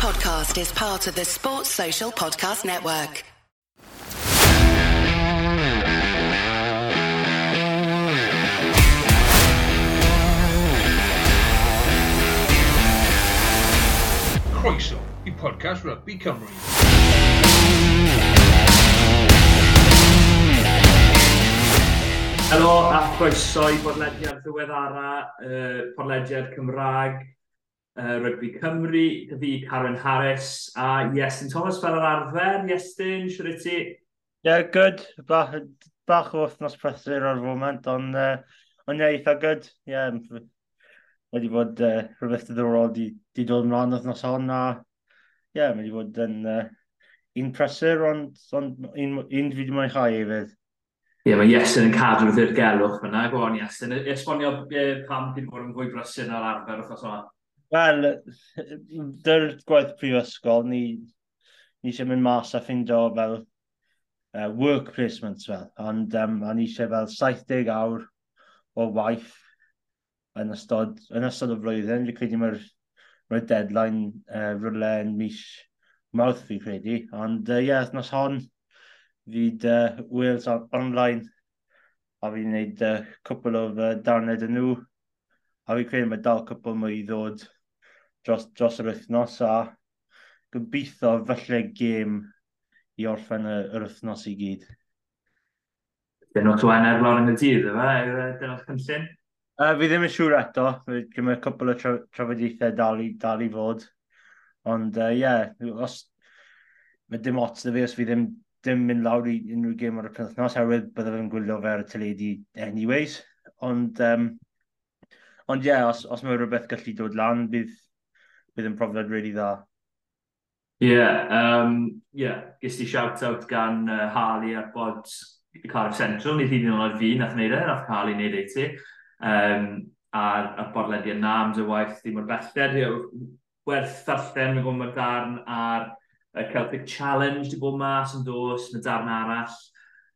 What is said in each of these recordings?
podcast is part of the Sports Social Podcast Network. Croeso i podcast Rugby Cymru. Helo, a croeso i bodlediad ddiweddara, uh, podlediad Cymraeg, uh, Rygbi Cymru, fi Karen Harris a Iestyn Thomas fel yr arfer. Iestyn, siwr i ti? Ie, yeah, good. Bach, bach o wythnos prysur o'r foment, ond uh, on ie, eitha good. Ie, yeah, wedi bod uh, rhywbeth diddorol di, di dod ymlaen wythnos hon a ie, yeah, wedi bod yn uh, un prysur, ond on, un, un fi wedi mwynhau fydd. Ie, yeah, mae Iestyn yn cadw wrth i'r gelwch fyna. Go on, Iestyn. Esbonio pam ti'n bod yn fwy brysur na'r arfer wrthos yma. Wel, dy'r gwaith prifysgol, ni, ni eisiau mynd mas a ffindo fel uh, work placements fel, ond um, o'n eisiau fel 70 awr o waith yn ystod, yn ystod o flwyddyn. Dwi'n credu mae'r mae deadline uh, rwle yn mis mawrth fi credu, ond ie, uh, yeah, nos hon fydd uh, Wales on online a fi'n gwneud uh, cwpl o uh, darned yn nhw. A fi'n credu mae dal cwpl mwy i ddod dros, dros yr wythnos a gobeithio falle gêm i orffen yr wythnos i gyd. Dynwch ar lawr yn y dydd, yma, nhw'n cynllun? Uh, fi ddim yn siŵr eto, gyma'r cwpl o tra trafodiaethau dal, i, dal i fod. Ond ie, uh, yeah, os mae dim ots da fi os fi ddim, ddim mynd lawr i unrhyw gêm y penthnos, herwydd byddaf fe'n gwylio fe ar y teledu anyways. Ond, um, ond ie, yeah, os, os mae rhywbeth gallu dod lan, bydd, bydd yn profiad really dda. Ie, yeah, um, yeah. gys ti shout-out gan uh, Harley ar bod Carf Central, nid hyn yn oed fi, nath wneud e, nath Harley wneud e ti. Um, a'r, ar bodlediad na, am dy waith ddim o'r belled. Werth ddarllen, mae'n gwybod darn ar y Celtic Challenge di bod mas yn dos, yn y darn arall.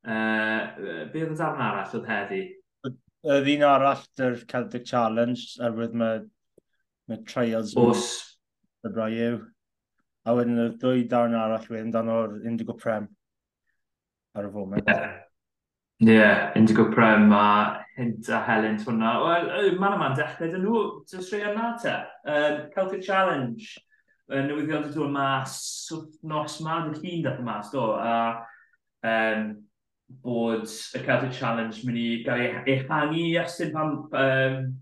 Uh, be oedd y darn arall oedd heddi? Y ddyn arall, yr Celtic Challenge, er mae, mae trials... Os, y Braew. A wedyn y ddwy darn arall wedyn dan o'r Indigo Prem ar y foment. Ie, yeah. yeah, Indigo Prem a Hint a Helen hwnna. Wel, man yma'n dechrau, dyn nhw, dyn nhw yna te. Um, Celtic Challenge, uh, newyddion dyn nhw'n mas, nos ma, dy llun dath mas, do. A um, bod y Celtic Challenge mynd i gael ei ehangu i estyn pan, um,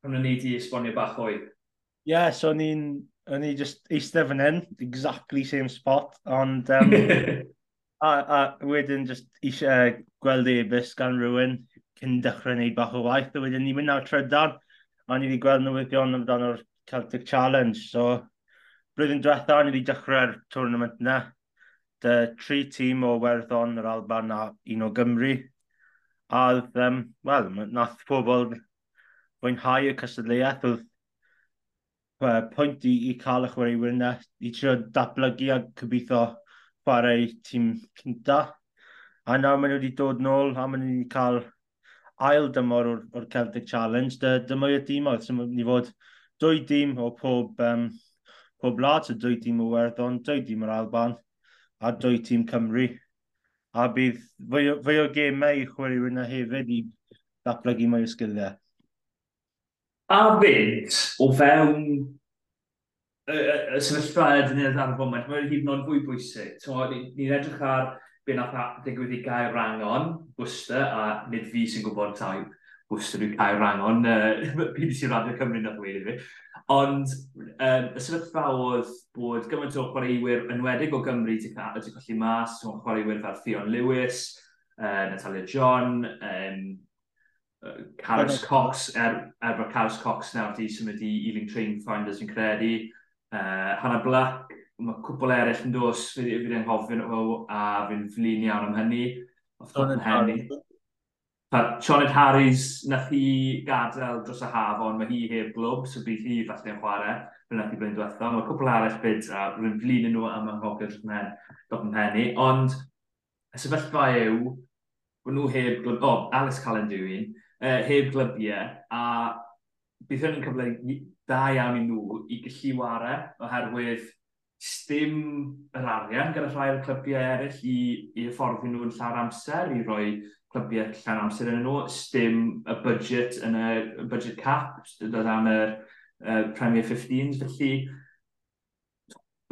pan nhw'n neud i esbonio bach o'i. Ie, yeah, so ni'n o'n i just eistedd fan hyn, exactly same spot, ond um, a, a wedyn just eisiau gweld ebys gan rhywun cyn dechrau wneud bach o waith, a wedyn ni'n mynd nawr trydan, a ni wedi gweld newyddion amdano'r Celtic Challenge, so blwyddyn diwetha ni wedi dechrau'r tournament yna, dy tri tîm o Werddon, yr Alban a un o Gymru, a um, wel, nath pobl fwynhau y cystadleuaeth, oedd pwynt i, i cael y chwaraewyr yna, i trio datblygu a cybeithio chwarae tîm cynta. A nawr maen nhw wedi dod nôl a maen nhw wedi cael ail dymor o'r, or Celtic Challenge. Dy, dyma y dîm oedd, so ni fod dwy dîm o pob, um, pob lad, so dwy dîm o Werddon, dwy dîm o'r Alban a dwy tîm Cymru. A bydd fwy, fwy o gemau i chwaraewyr yna hefyd i ddatblygu mwy o sgiliau a fynd o fewn y, y, y sefyllfa edrych ar y foment, mae'n hyd yn oed fwy bwysig. Ni'n edrych ar be nath digwydd i gael rangon, Bwster, a nid fi sy'n gwybod taib. Bwster yw cael rangon, uh, PDC Radio Cymru nath wedi fi. Ond um, y sefyllfa oedd bod gymaint o chwaraewyr enwedig o Gymru wedi colli mas, o chwaraewyr fel Theon Lewis, uh, Natalia John, um, Carys Cox, er, er bod Carys Cox nawr wedi symud i Ealing Train Finders yn credu. Uh, Hannah Black, mae cwbl eraill yn dos, fydd wedi'n hofyn o a fi'n flin iawn am hynny. Sioned Harris, nath hi gadael dros y haf, ond mae hi heb glwb, so bydd hi falle yn chwarae, fel nath hi blwyddyn diwethaf. Mae cwbl arall byd, a rwy'n flin nhw am anghogel dod yn henni. Ond y sefyllfa yw, bod nhw heb glwb, o, oh, Alice Callan Dewin, uh, heb glybiau, a bydd hyn yn cyfle da iawn i nhw i gallu wario oherwydd stym yr arian gyda rhai o'r clybiau eraill i, i hyfforddi nhw yn llawer amser, i roi clybiau llawer amser yn nhw, stym y budget yn y, y budget cap, dod am yr uh, Premier 15s, felly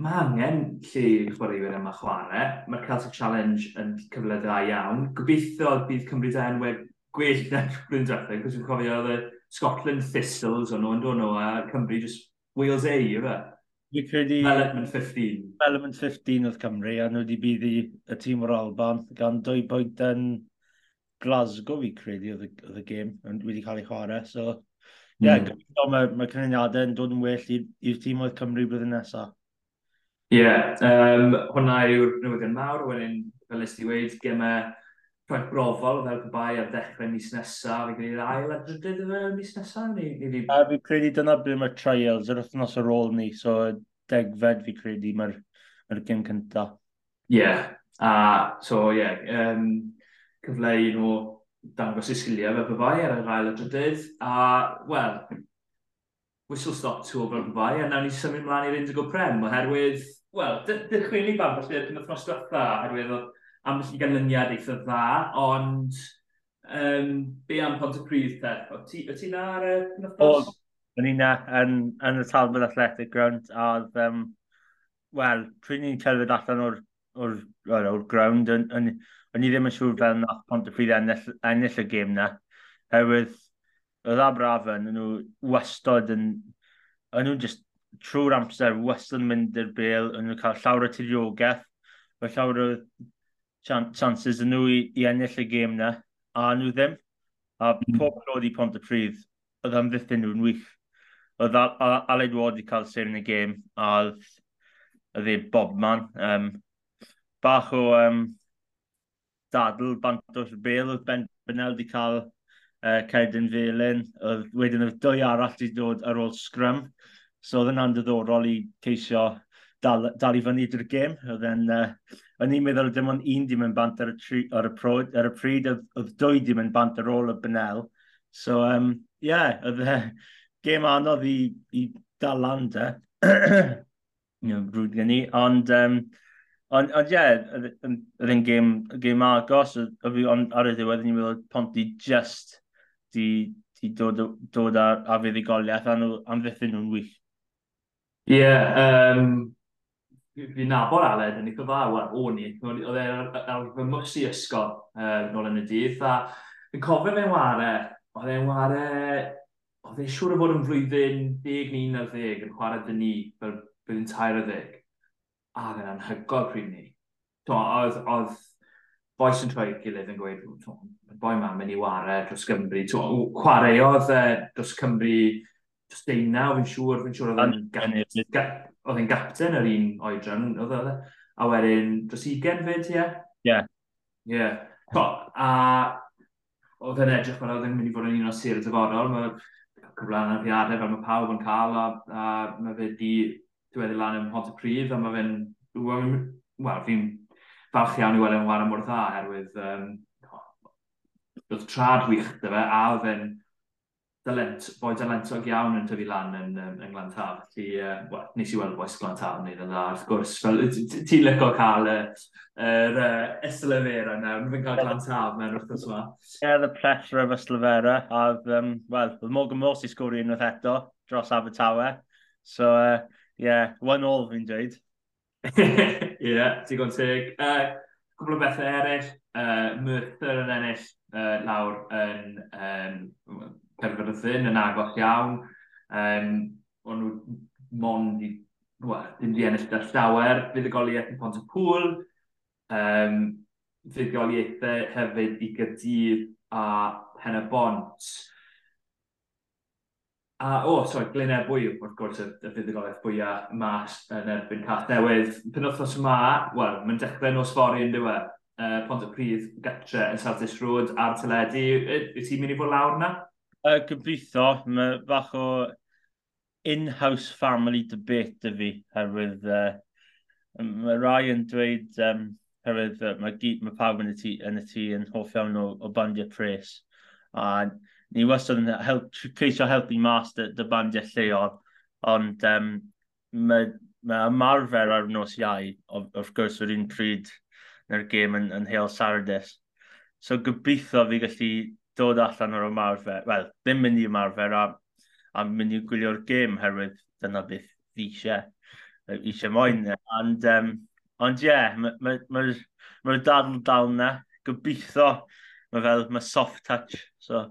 mae angen lle chwaraewyr yma chwarae. Mae'r Celtic Challenge yn cyfle dda iawn. Gobeithio bydd Cymru da enwau gwell na blwyddyn diwethaf, e, cos dwi'n cofio oedd y Scotland Thistles o'n nhw'n dod nhw, a Cymru just Wales A, yw fe? Fi credu... Element 15. Element 15 oedd Cymru, a nhw wedi buddu y tîm o'r Alban, gan dwy bwynt yn Glasgow, fi credu, oedd y gêm, wedi cael ei chwarae, so... Ie, yeah, mm. So, mae ma cyniadau yn dod yn well i'r tîm oedd Cymru blwyddyn nesaf. Ie, yeah, um, hwnna yw'r newyddion mawr, wedyn, fel ysdi wedi, gemau rhag brofol fel gobai ar ddechrau mis nesaf, fi'n gwneud ail a drydydd y mis nesaf ni, ni ni... A fi credu dyna ble mae'r trials yr wythnos ar ôl ni, so degfed fi credu mae'r mae gym cyntaf. Ie, yeah. a so ie, yeah, um, cyfle i nhw dangos i sgiliau fel byfai ar yr ail a drydydd, a wel, whistle stop tour fel byfai, a nawn ni symud mlaen i'r Indigo Prem, oherwydd, wel, dychwyn ni bam, felly, dyna'r thnos diwetha, oherwydd am y ganlyniad eitha dda, ond um, be am Pontypridd te? O ti, o ti na ar y penwthnos? O'n i na yn, yn y Talbot Athletic Ground, a um, wel, pryd ni'n cerdded allan o'r, or, or, or ground, o'n i ddim yn siŵr fel nath Pontypridd ennill, ennill y gêm na. Oherwydd, oedd Abrafen, nhw wastod yn, yn nhw just trwy'r amser wastad yn mynd i'r bel, yn nhw cael llawer o tiriogaeth, Mae llawer o chances yn nhw i, i ennill y gêm na, a nhw ddim. A hmm. pob yn i pont y pryd, oedd am ddiffyn nhw'n wych. Oedd Aled Ward i cael ser yn y gêm, a oedd e bobman. Um, bach o um, dadl bant o'r bel, oedd Ben Benel di cael uh, Cerdyn Felyn, oedd wedyn oedd dwy arall wedi dod ar ôl sgrym. So oedd yna'n diddorol i ceisio dal, dal i fyny drwy'r gêm. Oedd Oedden, uh, o'n i'n meddwl dim ond un dim yn bant ar y, tri, ar y, pro, ar y pryd, oedd, oedd dwy dim yn bant ar ôl y Benel. So, ie, um, yeah, oedd uh, gêm anodd i, i dal lan de. Rwyd gen i, ond... Um, Ond, ond ie, yeah, oedd yn gêm, gêm agos, ond ar y ddiwedd ni'n meddwl Ponti just di, di dod, dod ar, ar fuddugoliaeth a nhw, am ddethyn nhw'n wych. Ie, yeah, um, fi'n nabod Aled yn eitha dda, wel, o'n i. Oedd e ar fy mwsi ysgol uh, nôl yn y dydd, a fi'n cofio fe'n ware, oedd e'n ware, oedd e'n siŵr o fod yn flwyddyn 11 ar 10 yn chwarae dyn ni, fel blwyddyn tair ar 10. A oedd e'n anhygol pryd ni. Oedd, oedd boes yn troi gilydd yn gweud, boi ma'n mynd i ware dros Gymru. Chwaraeodd e, e dros Cymru, dros deunaw, fi'n siŵr, fi'n siŵr oedd yn oedd e'n gapten yr un oedran, oedd e, oedd e. A wedyn, dros 20 fyd, ie? Ie. Ie. A oedd e'n edrych fel oedd e'n mynd i fod yn un o sir dyfodol, Mae cyflawniadau e, fel mae pawb yn cael a, a mae fe di diwedd lan ym Hont y Prif a mae fe'n... Wel, fi'n falch iawn i weld e'n war mor dda, herwydd um, oedd trad wych dy fe, a oedd e'n dylent, boi dylentog iawn yn tyfu lan yn, yn, yn Glantaf. Felly, uh, well, nes i weld boes Glantab wneud yn dda, wrth gwrs. Fel, ti'n lyco cael yr uh, uh, Eslefera nawr, fi'n cael Glantaf mewn wrth gwrs yma. Yeah, the pressure of Eslefera. A, um, wel, oedd Morgan Morsi sgwri unwaith eto dros Abertawe. So, uh, yeah, one all fi'n dweud. Ie, yeah, digon teg. Uh, cwbl o bethau eraill, uh, Merthyr yn ennill uh, lawr yn um, Caerfyrddin yn agos iawn. Um, o'n nhw mond i, well, dim di ennill dar darllawer, fuddugoliaeth yn pont y pŵl, um, fuddugoliaethau hefyd i gydydd a Pen y Bont. A, o, oh, sorry, Glynau Bwy, wrth gwrs, y, y fuddigoliaeth fwyaf mas yn erbyn Cath Newydd. Penwthnos yma, wel, mae'n dechrau nos fori yn diwedd. Uh, e? Pont y Pryd, Gatre, yn Sartis Road, a'r teledu. Wyt ti'n mynd i fod lawr na? uh, gobeithio, mae bach o in-house family debate dy fi, herwydd uh, mae rai yn dweud, um, herwydd uh, mae, gyd, mae pawb yn y tŷ yn, y tŷ yn hoff iawn o, o bandiau pres. A ni wastad yn help, ceisio helpu mas dy, dy bandiau lleol, ond um, mae, mae ymarfer ar nos iau, wrth gwrs, o'r un pryd na'r gêm yn, yn Hale Sardis. So gobeithio fi gallu dod allan o'r ymarfer, wel, ddim mynd i ymarfer a, a mynd i gwylio'r gêm herwydd dyna beth fi eisiau, eisiau moyn. And, um, ond ie, yeah, mae'r ma, ma, ma, ma dadl dal na, gobeithio, mae fel, mae soft touch. So,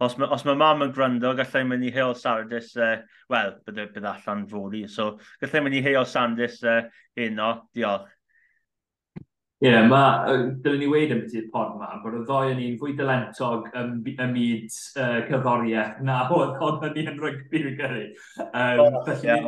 os mae, os mae mam yn gwrando, gallai mynd i Hale Sardis, uh, wel, bydd, bydd allan fori. So, gallai mynd i Hale Sardis uh, heno, diolch. Ie, yeah, mae, dylwn ni weid am beth pod yma, bod y ddoi yn un fwy dylentog ym, ym myd uh, cyddoriaeth na oedd hon yn ni'n rygbi fi'n gyrru. Um, felly, yeah.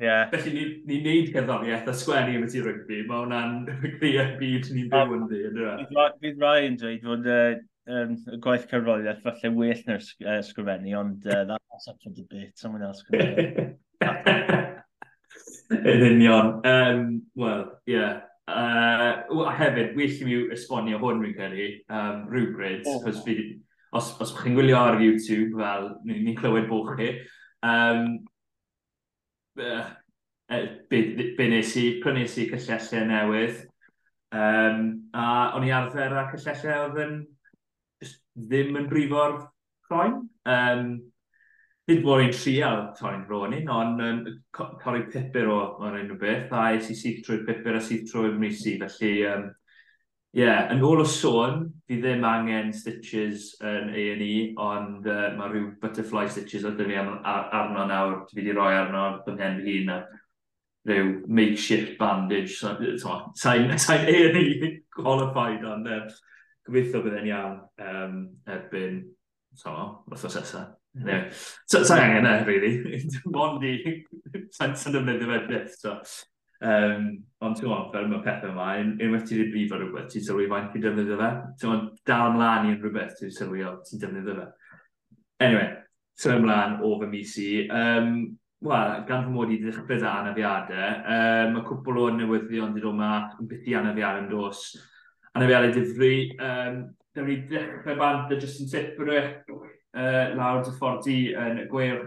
yeah. felly ni'n ni neud cyddoriaeth a sgwennu am beth i'r rygbi, mae hwnna'n glir byd ni'n byw yn ddi. E? Bydd rai yn dweud fod um, y gwaith cyfroliaeth falle well na'r uh, sgrifennu, ond uh, that's up for debate, someone else can do it. Yn union. Um, Wel, ie. Yeah. Uh, hefyd, well i mi esbonio hwn rwy'n credu, um, rhywbryd, oh. cos os, os chi'n gwylio ar YouTube, fel ni'n ni clywed bod chi, um, uh, be, be nes i, prynes i cyllellau e newydd, um, a o'n i arfer â cyllellau e oedd yn ddim yn brifo'r croen. Um, nid bod fi'n trial torri'n Ronin, ond um, torri pipur o, o'r un o beth, a es i syth trwy'r pipur a syth trwy'r misi, felly, um, yeah, yn ôl o sôn, fi ddim angen stitches yn A&E, ond uh, mae rhyw butterfly stitches oedd fi ar, arno nawr, fi wedi rhoi arno fy mhen fy hun, a rhyw makeshift bandage, so, so, sa'n A&E qualified, ond uh, gobeithio bydd e'n iawn um, erbyn, so, wrthos esaf. Anyway, so, so angen e, really. Mond i, sa'n sa'n defnyddio fe beth. So, um, ond ti'n gwybod, fel mae pethau yma, unwaith ti'n brifo rhywbeth, ti'n sylwi faint ti'n defnyddio fe. Ti'n gwybod, dal ymlaen i'n rhywbeth, ti'n sylwi o, ti'n defnyddio fe. Anyway, so ymlaen o fy mis i. Um, Wel, gan fy mod i ddechrau â e anafiadau, um, mae cwpl o newyddion wedi dod yma yn byth i anafiadau yn dos. Anafiadau difri, um, Dyma ni ddechrau band y Justin Tipper, uh, lawr dy ffordd di yn gwir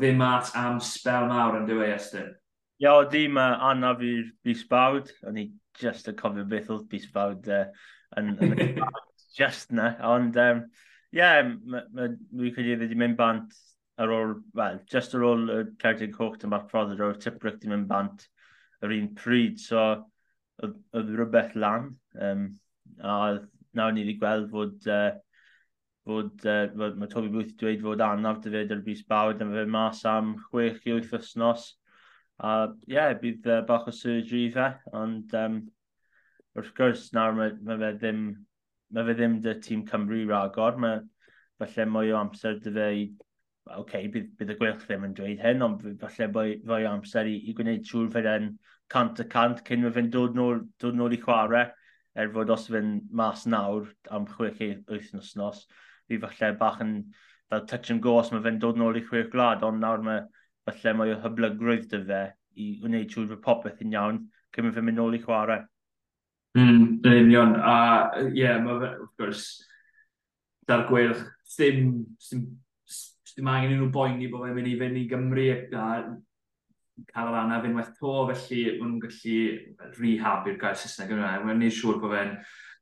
fe mat am spel mawr yn dweud Estyn. Ia, o di mae Anna fi'r bus bawd. O'n i just yn cofio beth oedd bus bawd uh, yn, yn just na. Ond, um, ie, yeah, dwi'n credu wedi e mynd bant ar ôl, well, just ar ôl y Cerdyn Coch yn bach prodded o'r Tipric wedi mynd bant yr un pryd. So, oedd rhywbeth lan. Um, a nawr ni wedi gweld fod uh, fod, uh, fod mae Toby Booth wedi dweud fod anaf dy fe bus bawd yn fe mas am 6 i 8 wythnos. A uh, ie, yeah, bydd uh, bach o surgery fe, ond um, wrth gwrs nawr mae, mae fe ddim mae fe ddim dy tîm Cymru ragor, mae falle mwy o amser dy fe i, okay, bydd, bydd y gweilch ddim yn dweud hyn, ond falle mwy, mwy o amser i, i gwneud siŵr fe yn cant y cant cyn mae fe'n dod nôl, dod nôl i chwarae, er fod os fe'n mas nawr am 6 wythnos nos, fi falle bach yn fel touch and go os mae fe'n dod nôl i chwech glad, ond nawr mae falle mae o hyblygrwydd dy fe i wneud siŵr bod popeth yn iawn cymryd fe'n mynd nôl i chwarae. Mm, yn union. A ie, yeah, mae fe, wrth gwrs, da'r gwirch, ddim, ddim, ddim angen i nhw boeni bod fe'n mynd i fynd i Gymru a cael yr anaf unwaith to, felly maen nhw'n gallu rehab i'r gair Saesneg yna. Mae'n neud siŵr bod fe'n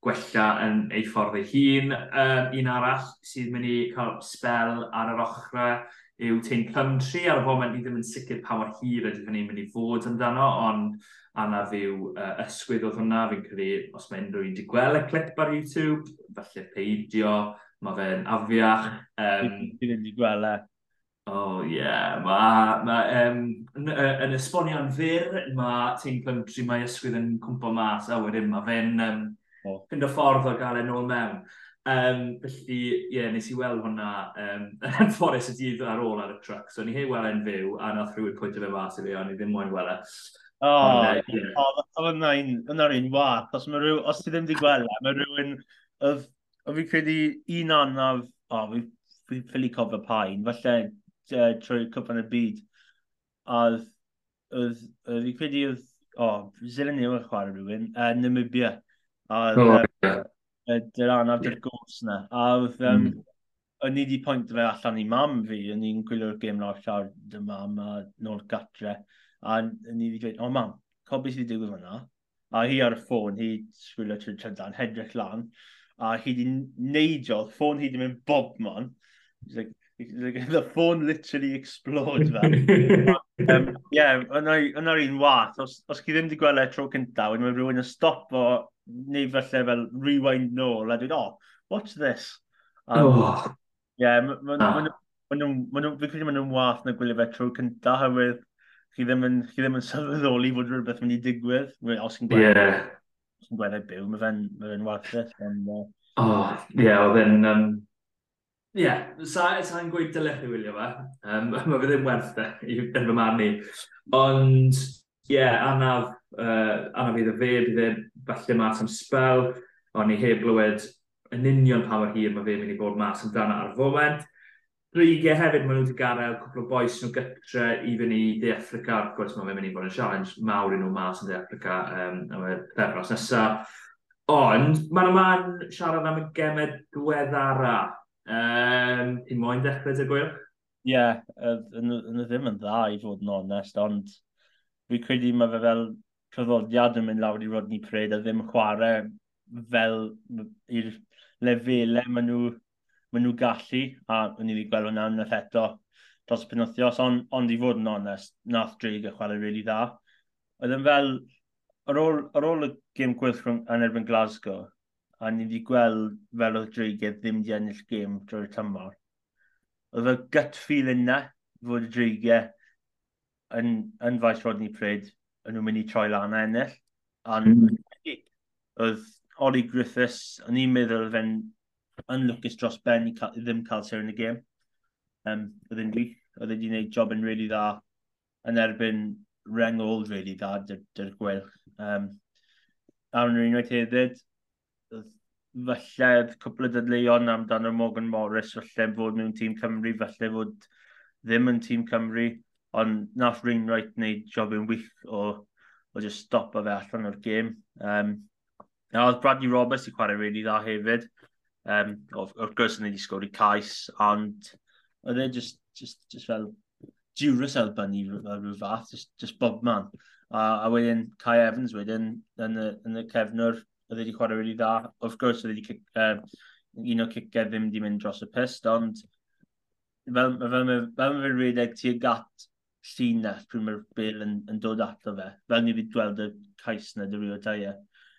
gwella yn ei ffordd ei hun. Um, un arall sydd mynd i cael spel ar yr ochrau yw Tein Plumtree. Ar y foment, ni ddim yn sicr pa mor hir ydy hynny'n mynd i fod amdano, ond Anna fyw uh, ysgwydd oedd hwnna. Fi'n credu, os mae unrhyw un wedi gweld y clip ar YouTube, falle peidio, mae fe'n afiach. Um, Fi'n wedi gweld e. O, oh, ie. Yeah. Mae ma, um, yn, yn esbonio'n fyr, mae Tein Plumtree, mae ysgwydd yn cwmpo mas, a wedyn mae fe'n um, fynd o ffordd o gael e'n ôl mewn. Um, felly, ie, yeah, nes i weld hwnna um, yn ffordd y dydd ar ôl ar y truck. So, ni hei weld e'n fyw, a nath rhywun pwyntio fe mas i fi, ond ni ddim moyn weld e. O, yna'r e, un wath. Os, rhyw, os ti ddim wedi gweld e, mae rhywun... O fi credu un anaf... O, fi, fi ffili cofio pain. Falle uh, trwy cwpan y byd. A oedd... Fi credu oedd... O, Zelenia yn chwarae rhywun. Uh, Namibia oedd yr anaf dy'r gos na. A oedd, um, mm. o'n i wedi pwynt fe allan i mam fi, o'n i'n gwylio'r gêm nawr llawr dy mam a nôl gatre, a o'n i wedi dweud, o mam, cobi sydd wedi digwydd fyna. A hi ar y ffôn, hi sgwylio trwy trydan, hedrych lan, a hi wedi neidio, ffôn hi wedi mynd bob man. Like, like, the phone literally explodes fel. um, yeah, yna'r un wath. Os, os chi ddim wedi gweld e tro cyntaf, wedyn mae rhywun yn stop o neu falle fel rewind nôl a dweud, oh, what's this? Um, oh. Yeah, maen nhw'n, fi'n credu maen nhw'n wath na gwylio fe tro cynta, hywyd chi ddim yn, chi ddim yn sylweddoli fod rhywbeth mynd i digwydd, os chi'n gweld, yeah. os chi'n gweld byw, mae fe'n fe wath it. And, uh, oh, ie, yeah, oedd e'n, um, Ie, yeah, sa'n sa gweud dylech chi wylio fe. Um, mae fe ddim werth e, i fy marn i. Ond, ie, yeah, anaf, uh, anaf iddo fe, bydd e falle mas am spel, ond ni heb glywed yn union pa mor hir mae fe'n mynd i bod mas amdano ar foment. Rigau hefyd, maen nhw wedi gadael cwpl o boes nhw gytre i fynd i De Africa. Of course, mae'n mynd i bod yn challenge mawr i nhw mas yn De Africa um, am y pethnos nesaf. Ond, mae'n yma'n siarad am y gemed diweddara. Um, Ti'n moyn dechrau, dy gwyl? Ie, yeah, yn ddim yn dda i fod yn onest, ond fi'n credu mae fe fel cyfodiad yn mynd lawr i Rodney Parade a ddim chwarae fel i'r lefelau maen nhw, maen nhw gallu a o'n i wedi gweld hwnna yn eto dros y penwthios ond on i fod yn onest nath Drake e y chwarae really dda. Oedd yn fel ar ôl, ar ôl y gym gwyth yn erbyn Glasgow a ni wedi gweld fel oedd Drake e ddim wedi ennill gêm drwy'r tymor oedd y gut feeling na fod y Drake e yn, yn faes Rodney Pryd yn nhw'n mynd i troi lan a ennill. Ond mm. oedd Holly Griffiths, o'n i'n meddwl fe'n unlwcus dros Ben i ca ddim cael ser yn y gêm. Um, oedd e'n wych, oedd e'n gwneud job yn really dda yn erbyn rengol really dda dy'r dy gwelch. Um, Aaron unwaith hefyd, falle cwpl o dadleuon amdano Morgan Morris, falle fod mewn tîm Cymru, falle fod ddim yn tîm Cymru ond nath Ringwright wneud job yn wych o, o just stop o fe allan o'r gêm. Um, a oedd Bradley Roberts i chwarae really dda hefyd. Um, o'r gwrs yn ei sgwr i cais, ond oedd e just, just, just fel Jurus Elbyn i rhyw fath, just, just bob man. A, a wedyn Kai Evans wedyn yn y, yn y cefnwr, oedd wedi chwarae really dda. Of course, oedd wedi uh, un o cicau ddim wedi mynd dros y pist, ond fel, fel, fel, fel mae fe'n rhedeg tuag at llinell pryd mae'r bil yn, yn dod ato fe. Fel ni wedi gweld y cais na dy rio taia.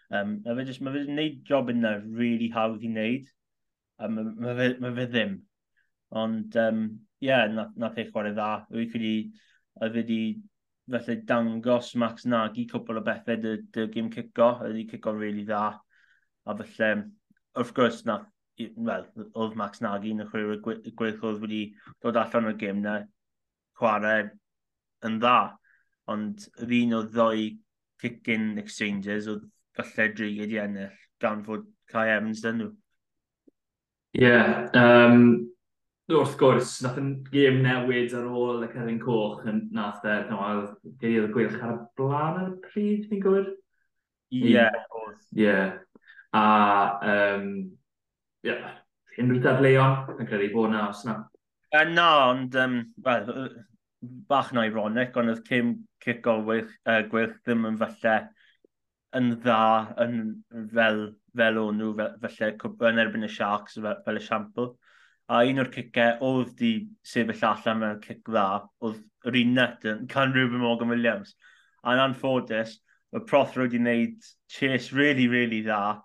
Um, mae fe jyst, mae fe'n gwneud job yna really hawdd i wneud. Um, mae ma fe, mae fe ddim. Ond, ie, um, yeah, na, na fe chwarae dda. Rwy credu, a e wedi felly dangos Max Nagy cwbl o bethau dy, dy gym cico. A wedi cico really dda. A felly, wrth gwrs, na, well, oedd Max Nagy yn y chwarae gweithiodd wedi dod allan o'r gym na chwarae yn dda, ond yr un o ddoi kick-in exchanges oedd falle dri wedi ennill gan fod Kai Evans dyn nhw. Ie, yeah, um, wrth gwrs, nath yn gêm newid ar ôl y Ceren Coch yn nath e, nawr, geiriad y gwylch ar y blaen ar y pryd, fi'n gwybod? Ie. Yeah. Ie. A, um, yeah, unrhyw dadleuon, yn credu bod na, os na. Uh, na, ond, um, well, bach yn ironic, ond oedd Kim Cic Olwych uh, Gwerth ddim yn falle yn dda yn fel, fel o'n nhw, falle yn erbyn y Sharks fel, fel esiampl. A un o'r cicau oedd di sefyll allan mewn cic dda, oedd yr un net yn can Ruben Morgan Williams. A'n anffodus, mae Prothro wedi gwneud chase really, really dda,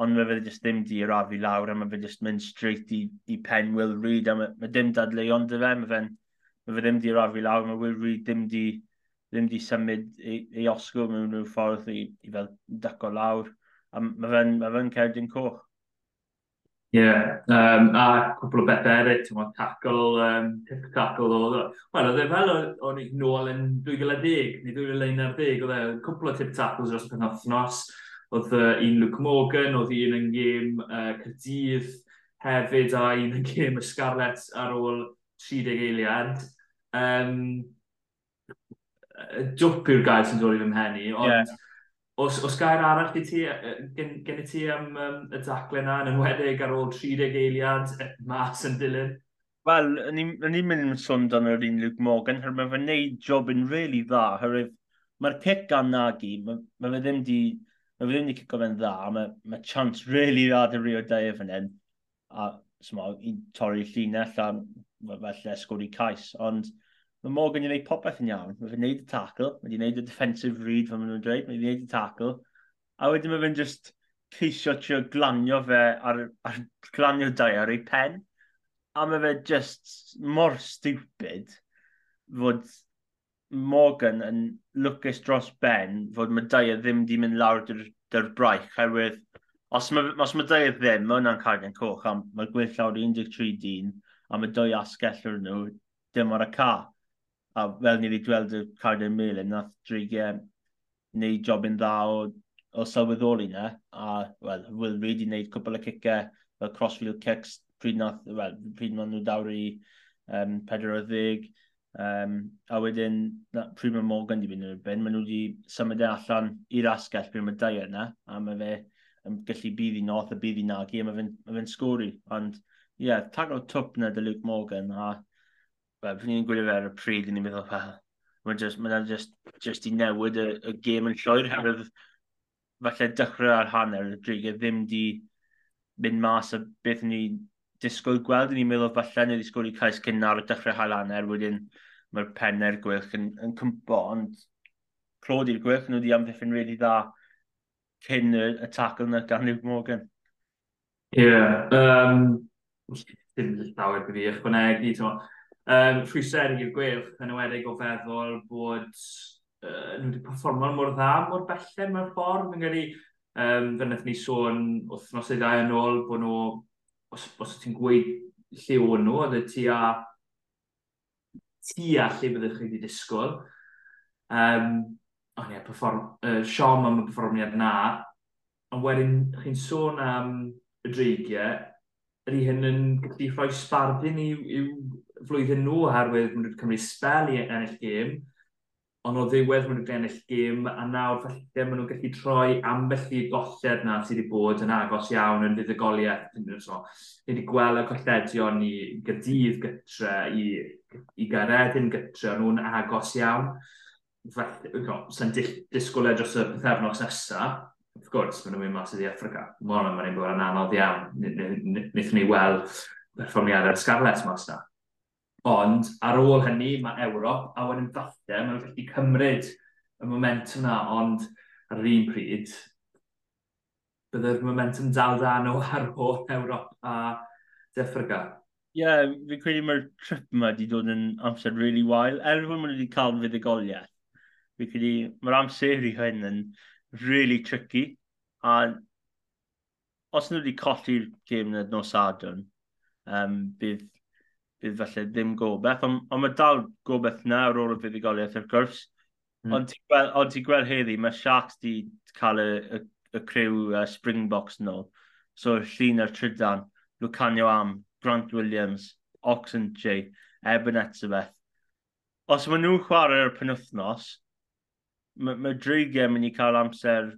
ond mae fe jyst ddim di arafu lawr a mae fe jyst mynd straight i, i pen Will Reid a mae, mae dim dadleuon dy fe, mae fe'n mae fe ddim di rafu lawr, mae Will Reid ddim di, ddim di symud ei, ei osgwyl mewn rhyw ffordd i, i fel dyco lawr. A mae fe'n ma fe cerdyn coch. Ie, yeah, um, a cwpl o bethau eraill, ti'n meddwl, tackle, um, tip tackle oedd o. Wel, oedd e fel o'n i nôl yn 2010 neu 2011, oedd e cwpl o tip tackles dros pen othnos. Oedd uh, un Luke Morgan, oedd un yn gêm uh, Cyrdydd hefyd a un yn gêm y Scarlets ar ôl 30 eiliad. Um, jwp yw'r gael sy'n dod i fy mhenni, ond yeah. os, os gair arall gen, gen, gen i ti am um, y dacle yna, yn enwedig ar ôl 30 eiliad mas yn dilyn? Wel, ni'n ni mynd yn sôn dan yr un Luke Morgan, hyr mae fe'n neud job yn really dda, herwydd mae'r cic gan nagi, mae ma fe ddim di, mae fe ddim di cico fe'n dda, mae ma chance really dda dy rio dau e fan hyn, a sma, i torri llinell a felly sgwri cais, ond mae Morgan yn gwneud popeth yn iawn. Mae fe'n gwneud y tackle, mae wedi gwneud y defensive read, fel maen nhw'n dweud, mae wedi gwneud y tackle, a wedyn mae fe'n just ceisio trio glanio fe ar, ar glanio dau ar ei pen, a mae fe just mor stupid fod Morgan yn lwcus dros Ben fod mae Madea ddim di mynd lawr dy'r, dyr braich. Herwydd, os mae, os mae Madea ddim, mae hwnna'n cael cardiau coch, a mae gwyll lawr 13 dyn, am y dwy asgell o'r nhw, dim ar y ca. A fel ni wedi gweld y Carden Melin, nath Drigau wneud ehm, jobyn dda o, o sylweddoli na, a wel, Will Reid i wneud cwbl o cicau, fel crossfield kicks, pryd, nath, well, pryd maen nhw dawr i um, 40. Um, a wedyn, na, pryd mae Morgan wedi mynd yn erbyn, maen nhw wedi symud e allan i'r asgell pryd mae dau yna, a mae fe yn gallu bydd i noth a bydd i nagi, a mae fe'n ma fe sgori. Ond ie, yeah, tag o twp na dy Luke Morgan, a well, fy ni'n gwylio fe ar y pryd, ni'n meddwl, fel, mae'n just, ma just, just i newid y, y gêm yn llwyr, herwydd falle dechrau ar hanner, y dreigiau ddim di mynd mas a beth ni disgwyl gweld, ni'n meddwl falle nid i sgwyl i cais cyn ar y dechrau hael hanner, wedyn mae'r penner gwych yn, yn cympo, ond clod i'r gwych, nhw wedi amddiffyn really dda cyn y, y tackle na gan Luke Morgan. Ie, yeah, um, dim llawer bydd i ychwanegu. Um, rhwysau i'r gwelch yn ywedig o feddwl bod uh, nhw wedi performo mor dda, mor bellen mewn ffordd. Mae'n gyrru, um, fe wnaeth ni sôn wythnos ei ddau yn ôl bod nhw, os, os ti'n gweud lle o'n nhw, oedd y tua, tua lle byddwch chi wedi disgwyl. Um, ond ie, perform, uh, Siom am y performiad na, ond wedyn chi'n sôn am y dreigiau, ydy hyn yn gallu rhoi sbardun i'w, i'w flwyddyn nhw oherwydd maen nhw'n cymryd spel i ennill gêm, ond o ddiwedd maen nhw'n ennill gym, a nawr falle maen nhw'n gallu troi ambell i golled na sydd wedi bod yn agos iawn yn fuddugoliaeth. So, ni wedi gweld y colledion i gydydd gytre, i, i garedyn gytre, nhw'n agos iawn. Felly, no, sy'n disgwyl dros y pethefnos nesaf of course, maen nhw'n mynd mas i Africa. Mor yma, mae'n bod yn anodd iawn. Nithon ni weld perfformiad ar y mas na. Ond ar ôl hynny, mae Ewrop a wedyn falle, mae'n gallu cymryd y momentum yna, ond ar yr un pryd, byddai'r momentum dal da nhw ar ôl Ewrop a Defryga. Ie, yeah, fi'n credu mae'r trip yma wedi dod yn amser really wael. Er fod maen wedi cael fuddigoliaeth, fi'n credu mae'r amser i hyn yn really tricky. A os nhw wedi colli'r gêm na nos adwn, um, bydd, bydd falle ddim gobeith, ond on mae dal gobeith na ar ôl y fuddigoliaeth wrth gwrs. Mm. Ond ti'n gweld, on ti gweld heddi, mae Sharks di cael y, y, y criw uh, Springboks nôl. So llun a'r trydan, Lucanio Am, Grant Williams, Oxen J, Eben Etzebeth. Os maen nhw'n chwarae'r penwthnos, mae ma Drigau mynd i cael amser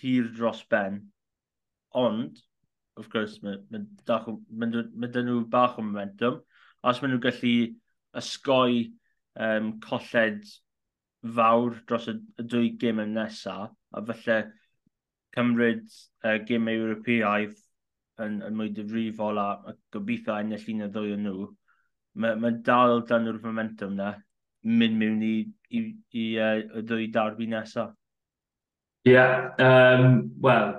hir dros ben, ond, of course, mae ma, ma, ma dyn nhw bach o momentum. Os maen nhw'n gallu ysgoi um, colled fawr dros y, y dwy gym yn nesaf, a felly cymryd uh, gym Ewropeaidd yn, yn mwy difrifol a, a gobeithio ennill un o ddwy o nhw, mae ma dal dan nhw'r momentum na mynd mewn i, i, i uh, y ddwy darbi nesaf? Ie, yeah, um, wel,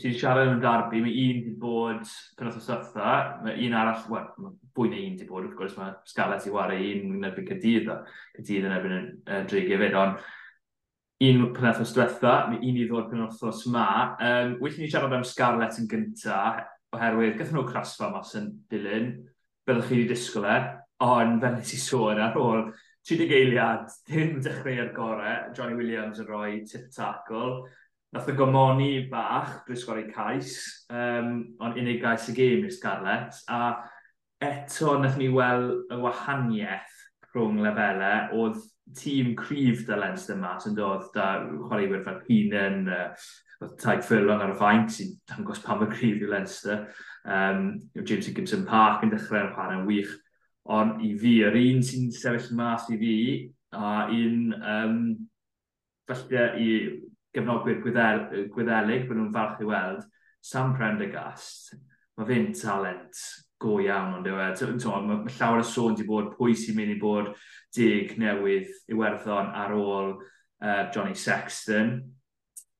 ti'n siarad yn darbu, mae un wedi bod penwth o sytha, mae un arall, wel, fwy na un wedi bod, wrth gwrs, mae Scarlett i wario un yn erbyn cydydd, a cydydd yn erbyn uh, Dreg hefyd, ond un penwth o sytha, mae un i ddod penwth o sma. Um, Wyllwn ni siarad am Scarlett yn gyntaf, oherwydd gathen nhw crasfa mas yn dilyn, byddwch chi wedi disgwyl e, Ond fel nes i sôn ar ôl 30 eiliad, dim ar gorau, Johnny Williams yn rhoi tip tackle. Nath o gomoni bach, dwi'n sgori cais, um, ond unig gais y gêm i'r Scarlett, a eto nath ni weld y wahaniaeth rhwng lefelau, oedd tîm cryf da Leinster mas yn dod, da chwaraewyr fel Heenan, uh, Taig Furlong ar y faint sy'n dangos pam y cryf i Leinster. Um, James Higginson Park yn dechrau'r chwarae'n wych. Ond i fi, yr un sy'n sefyll mas i fi, a un um, falle i gefnogwyr gwyddel, gwyddelig bod nhw'n falch i weld, Sam Prendergast, mae fe'n talent go iawn ond yw e. Mae llawer o sôn wedi bod pwy sy'n mynd i bod dig newydd Iwerddon ar ôl uh, Johnny Sexton.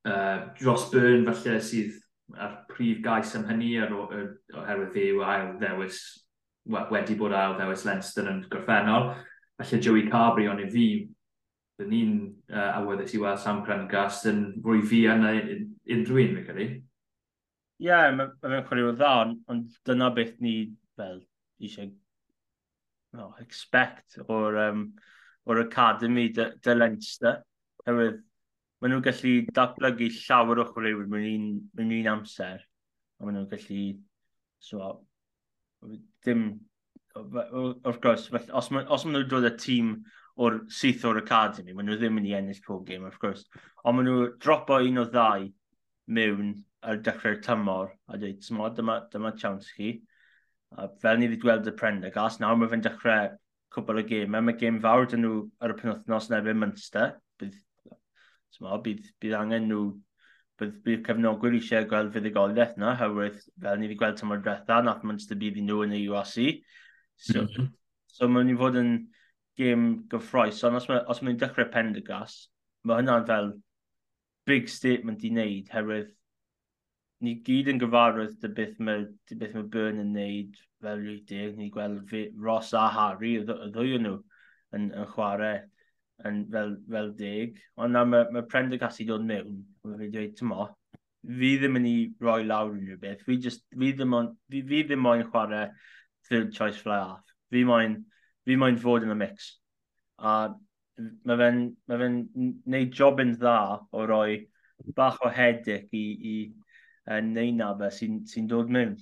Uh, Ross Byrne falle sydd ar prif gais am hynny oherwydd fe yw ail ddewis wedi bod ail ddewis Leinster yn gorffennol. Felly Joey Cabri, ond i fi, dyn ni'n uh, awyddus i weld Sam Crengast yn fwy fi yna unrhyw un, fe credu. Ie, yeah, mae'n ma chwarae o dda, ond dyna beth ni fel eisiau no, expect o'r, um, or Academy de, de Leinster. Hefyd, maen nhw'n gallu datblygu llawer o chwaraewyr mewn un, mewn un amser. A maen nhw'n gallu so, dim, wrth gwrs, os ma, os maen nhw'n dod y tîm o'r syth o'r academy, maen nhw ddim yn i ennill pob game, of course. Ond maen nhw dropo un o ddau mewn ar dechrau'r tymor a dweud, dyma, dyma, dyma chance chi. A fel ni wedi gweld y Prendergast, nawr mae fe'n dechrau cwbl o gym. Mae gêm fawr dyn nhw ar y penwthnos neu Munster. Bydd, tyma, bydd, bydd angen nhw bydd, bydd cefnogwyr eisiau gweld fuddigoliaeth yna, hawedd fel ni wedi gweld tymor diwetha, nath Manchester bydd i nhw yn y URC. So, mm -hmm. so mae'n mynd i fod yn gêm gyffroes, ond os mae'n ma dechrau Pendergast, mae hynna'n fel big statement i wneud, herwydd ni gyd yn gyfarwydd dy beth mae, dy beth mae Byrne yn wneud fel rwydig, ni gweld fi, Ross a Harry, y ddwy o nhw yn, yn chwarae yn fel, fel deg, ond na mae, mae Prendergast i dod mewn, Mae fi dweud, tymo, fi ddim yn ei roi lawr unrhyw beth. Fi, just, fi, ddim on, fi, fi ddim moyn chwarae third choice fly off. Fi moyn, fi moyn fod yn y mix. A mae fe'n ma fe neud job yn dda o roi bach o hedic i, i uh, na fe sy'n sy dod mewn.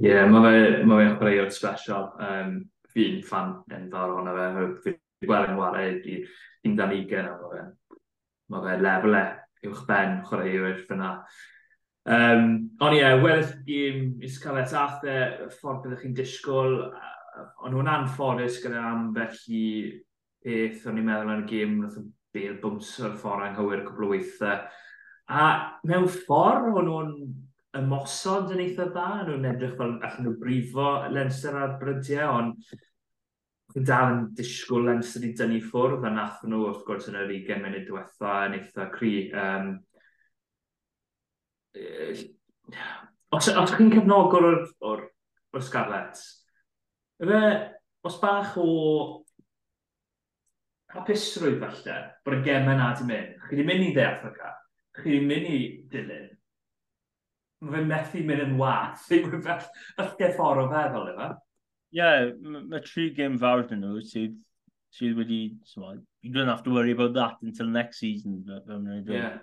Ie, yeah, mae fe'n ma fe chwaraewr special. Um, fi'n fan yn ddar ohono fe. Fi'n gweld yn wario i 15 o fe. Mae fe lefel e uwch ben chwaraewyr fyna. Um, ond ie, yeah, weddill gym i Scarlett Athe, ffordd byddwch chi'n disgwyl, ond nhw'n anffodus gyda ambell i beth o'n i'n meddwl yn y gym, nath o bel bwms o'r ffordd anghywir cwbl o weithiau. A mewn ffordd, o'n nhw'n ymosod yn eitha dda, nhw'n edrych fel allan nhw brifo Lenster ar brydiau, ond Fi'n dal yn disgwyl yn sydd wedi dynnu ffwrdd, a nath nhw wrth gwrs yn yr 20 munud diwetha yn eitha cri. Um, os, os chi'n cefnogol o'r, or, or Scarlett, fe, os bach o hapusrwydd falle, bod y gemau na di mynd, chi di mynd i De Africa, chi di mynd i dilyn, mae fe methu mynd yn wath, ddim yn fath, fath ffordd o feddwl efo yeah, mae tri gêm fawr dyn nhw sydd, sydd wedi, so, you don't have to worry about that until next season. Fel mae'n yeah.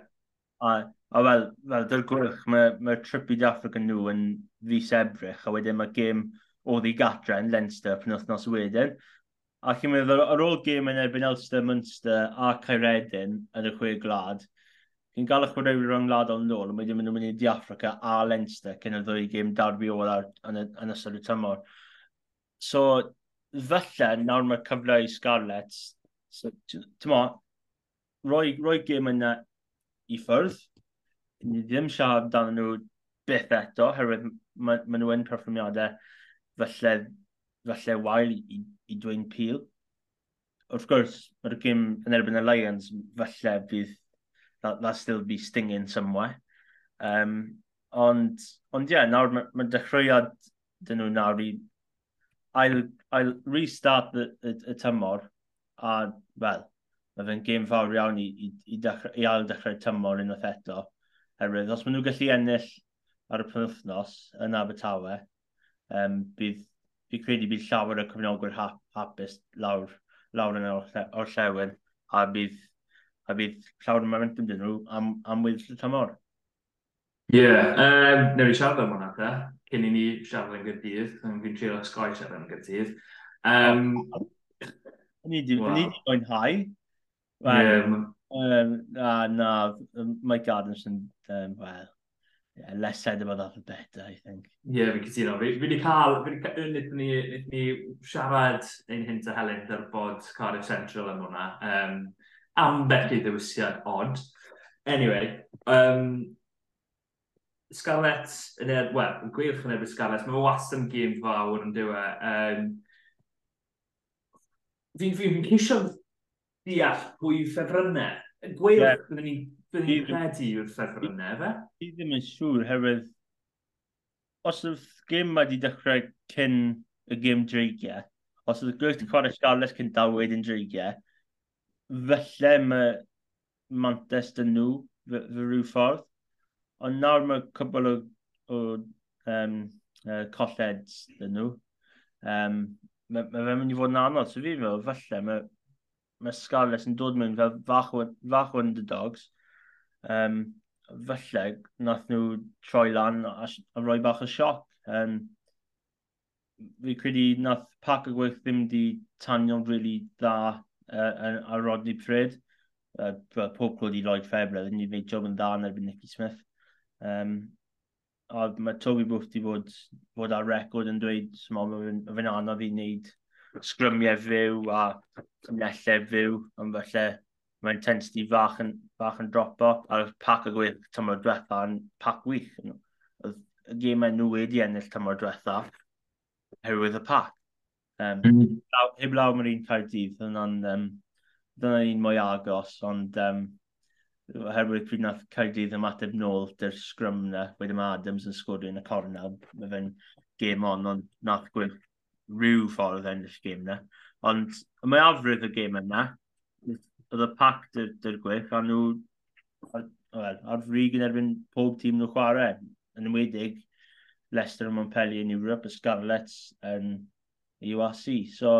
A, a fel, fel dy'r gwrch, mae, mae trip i Africa nhw yn fus ebrych, a wedyn mae gêm o ddi gatra yn Leinster pan wythnos wedyn. A chi'n meddwl, ar ôl gêm yn erbyn Elster, Munster a Caeredin yn y chwe glad, chi'n gael eich chwaraewyr o'n nôl, ond wedyn maen nhw'n mynd i Africa a Leinster cyn y ddwy gêm darbi ola yn, yn ystod y tymor. So, falle nawr mae'r cyfle i Scarlett, so, tymo, roi, roi gym yna i ffwrdd. Ni ddim siarad dan nhw beth eto, herwydd maen ma nhw yn perfformiadau falle, falle wael i, i dweud pil. Wrth gwrs, mae'r gym yn erbyn y Lions, falle bydd, that, that still be stinging somewhere. Um, ond, ond ie, yeah, nawr mae ma dechreuad dyn nhw nawr i, I'll, I'll restart y, y, y tymor a, wel, mae fe'n gêm fawr iawn i, i, i, dechrau, i ail dechrau tymor unwaith eto. Herwydd, os maen nhw'n gallu ennill ar y penwthnos yn Abertawe, um, bydd, fi credu bydd llawer o cyfnogwyr hap, hapus lawr, lawr yn o'r llewn, a bydd, a bydd llawer o momentum dyn nhw am, am wyth y tymor. Ie, yeah, um, newn ni siarad am hwnna, te cyn i ni siarad yn gydydd, fi'n trio sgoi siarad yn gydydd. Um, ni di, wow. ni di mwynhau. Um, um, a na, Mike Gardner's yn, um, well, yeah, less said about that the better, I think. Ie, yeah, fi'n cytuno. Fi wedi cael, fi wedi ni, ni siarad ein hynt a Helen dderbod Cardiff Central am hwnna. Um, am beth i ddewisiad odd. Anyway, um, Scarlett, wel, yn gwych yn erbyn Scarlett, mae wastad yn gêm fawr yn dywe. Um, fi'n fi, fi ceisio deall pwy ffefrynnau. Gweilch, yeah. byddwn ni'n credu yw'r ffefrynnau, fe? Fi ddim yn siŵr, herwydd... Os yw'r gym mae wedi dechrau cyn y gym dreigiau, os yw'r gwych wedi chwarae Scarlett cyn dalwyd yn dreigiau, felly mae Manchester nhw, fy rhyw ffordd ond nawr mae cwbl o, o um, uh, colled dyn nhw. Um, mae ma fe'n mynd i fod yn anodd, so fi'n meddwl, falle, mae ma Scarlett yn dod mewn fel fach, o, fach o underdogs. Um, falle, nath nhw troi lan a, a roi bach o sioc. Um, fi credu nath pac o gweith ddim di tanio'n really dda uh, a Rodney Pryd. Uh, pob clod i Lloyd Febler, ddim wedi gwneud job yn dda yn erbyn Nicky Smith. Um, a mae Toby Booth wedi bod, bod ar record yn dweud, mae fe'n anodd i wneud sgrymiau fyw a cymlellau fyw, ond felly mae'n intensity fach yn, fach yn dropo, a'r pac y gwyth tymor diwetha yn pac wych. Y gemau nhw wedi ennill tymor diwetha, herwydd y pac. Um, mm. Heb law mae'r un cael dydd. dyna'n um, dyna un mwy agos, ond um, oherwydd pryd nath Caerdydd ymateb nôl dy'r sgrym na, wedyn mae Adams yn sgwrdd yn y corna, mae fe'n gêm on, ond nath gwyth rhyw ffordd yn ennill gêm na. Ond mae afrydd y gêm yna, oedd y pac dy'r gwych, a nhw ar, well, ar frig yn erbyn pob tîm nhw chwarae. Yn ymwedig, Leicester yn Montpellier yn Europe, y Scarlets yn URC. So,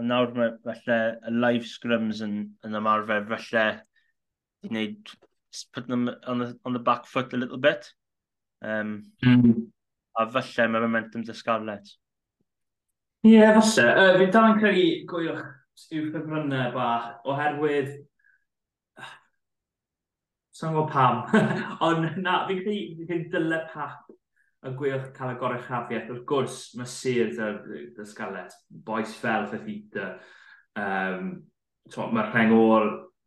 ond nawr mae falle y live scrums yn, yn ymarfer falle you know, put them on the, on the back foot a little bit. Um, mm. A falle mae momentum dy Scarlett. Ie, yeah, falle. Uh, fi'n dal yn credu gwyliwch yw ffefrynnau bach oherwydd... Sa'n gwybod pam. Ond na, fi'n credu, fi'n credu dyle pap y gwyliwch cael y gorau chafiaeth. Wrth gwrs, mae sir dy Scarlett, boes fel Fefita. Um, Mae'r rheng o'r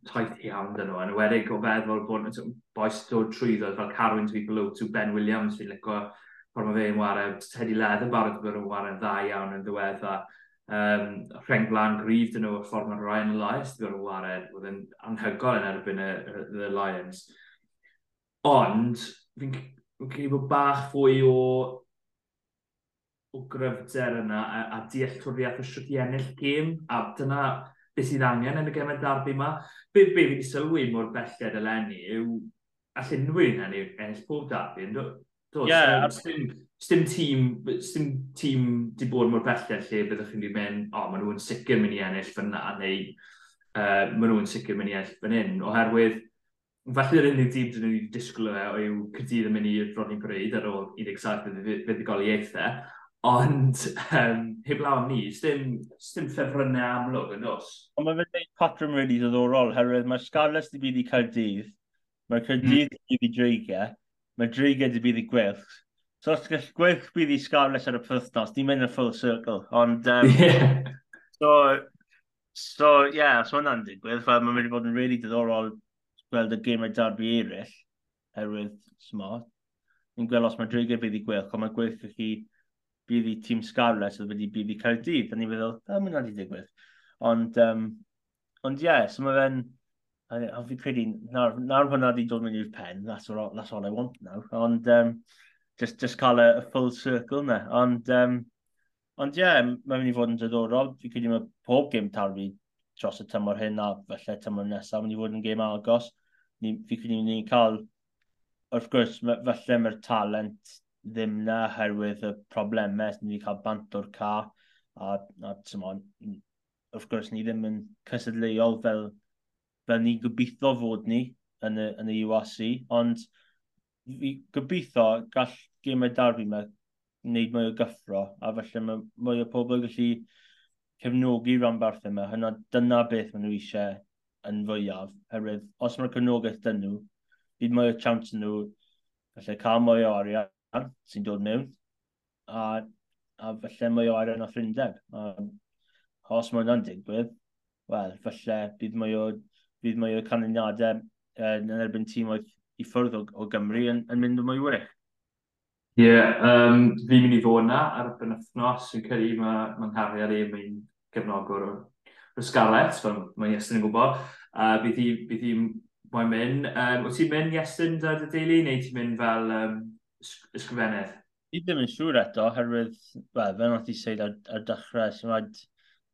taith iawn dyn nhw. Yn wedig o feddwl bod yn boes dod trwyddo fel Carwyn Twy Blwt to Ben Williams fi'n licio ffordd mae fe'n wario. Teddy Leather barod bod yn wario'n dda iawn yn ddiwedda. Um, Rheng Blan Grif dyn nhw y ffordd mae Ryan Elias wedi bod yn wario. Oedd yn anhygol yn erbyn y, y, y Lions. Ond, fi'n credu bod bach fwy o o gryfder yna a, a dealltwriaeth o siwt i ennill gêm a dyna beth sydd angen yn y gemau darbu yma. Be, be fi wedi sylwi mor belled eleni yw all unrhyw un hynny ennill pob darbu. Ie, yeah, Stim tîm, stim tîm di bod mor belled lle byddwch chi'n mynd, o, oh, maen nhw'n sicr mynd i ennill fyna, neu uh, maen nhw'n sicr mynd i ennill fan hyn, oherwydd falle yr unig dîm dyn nhw'n disgwyl o yw Cydydd yn mynd i'r Rodney Parade ar ôl 17 feddigoliaethau, Ond um, heblaw am ni, sdim, sdim ffefrynnau amlwg yn os. Ond mae fe'n dweud patrwm really ddoddorol, herwydd mae Scarlett di bydd i Cardydd, mae Cardydd mm. di bydd i dreigiau, mae dreigiau di bydd i Gwylch. So os gall Gwylch bydd i Scarlett ar y pwthnos, ni'n mynd yn full circle. Ond, um, yeah. so, so, yeah, so hwnna'n digwydd, fel mae'n mynd i fod yn really diddorol gweld y gymau darbu eraill, herwydd, smart. Ni'n gweld os mae dreigiau bydd i Gwylch, ond mae Gwylch chi bydd i tîm Scarlett oedd wedi bydd i Caerdydd. A ni'n meddwl, a mynd wedi digwydd. Ond, um, ond ie, yeah, so mae fe'n, a fi credu, nawr, nawr hwnna wedi dod mewn i'r pen, that's all, that's all I want now. Ond, um, just, just cael y, full circle na. Ond, um, ond ie, yeah, mae'n mynd i fod yn diddorol. Fi credu mae pob gym tarfu dros y tymor hyn a felly tymor nesaf, mae'n i fod yn gêm agos. Ni, fi credu ni'n cael, wrth gwrs, felly mae'r talent ddim na herwydd y problemau ni wedi cael bant o'r ca a, a tymon, wrth gwrs ni ddim yn cysadleuol fel, fel ni gobeithio fod ni yn y, yn y URC ond fi gobeithio gall gymau darbu yma wneud mwy o gyffro a felly mae mwy o pobl gallu cefnogi rhanbarth yma hynna dyna beth maen nhw eisiau yn fwyaf herwydd os mae'r cefnogaeth dyn nhw bydd mwy o chance nhw felly cael mwy o oriau sy'n dod mewn, a, a falle mwy o arian o ffrindeb. A, os mae hwnna'n digwydd, wel, falle bydd mwy o, bydd mwy o canlyniadau uh, yn erbyn tîm oedd i ffwrdd o, o Gymru yn, yn mynd yn mwy wyrach. Ie, yeah, um, fi'n mynd i fod yna ar y benwthnos yn credu mae ma nghariad i mynd gefnogwr o'r sgalet, fel mae Iestyn yn gwybod. Uh, bydd hi'n hi, mae'n mynd. Um, wyt ti'n mynd Iestyn dy deulu neu ti'n mynd fel um, ysgrifennydd? Fi ddim yn siŵr eto, herwydd, wel, fe wnaeth i seid ar, ar dechrau, sy'n rhaid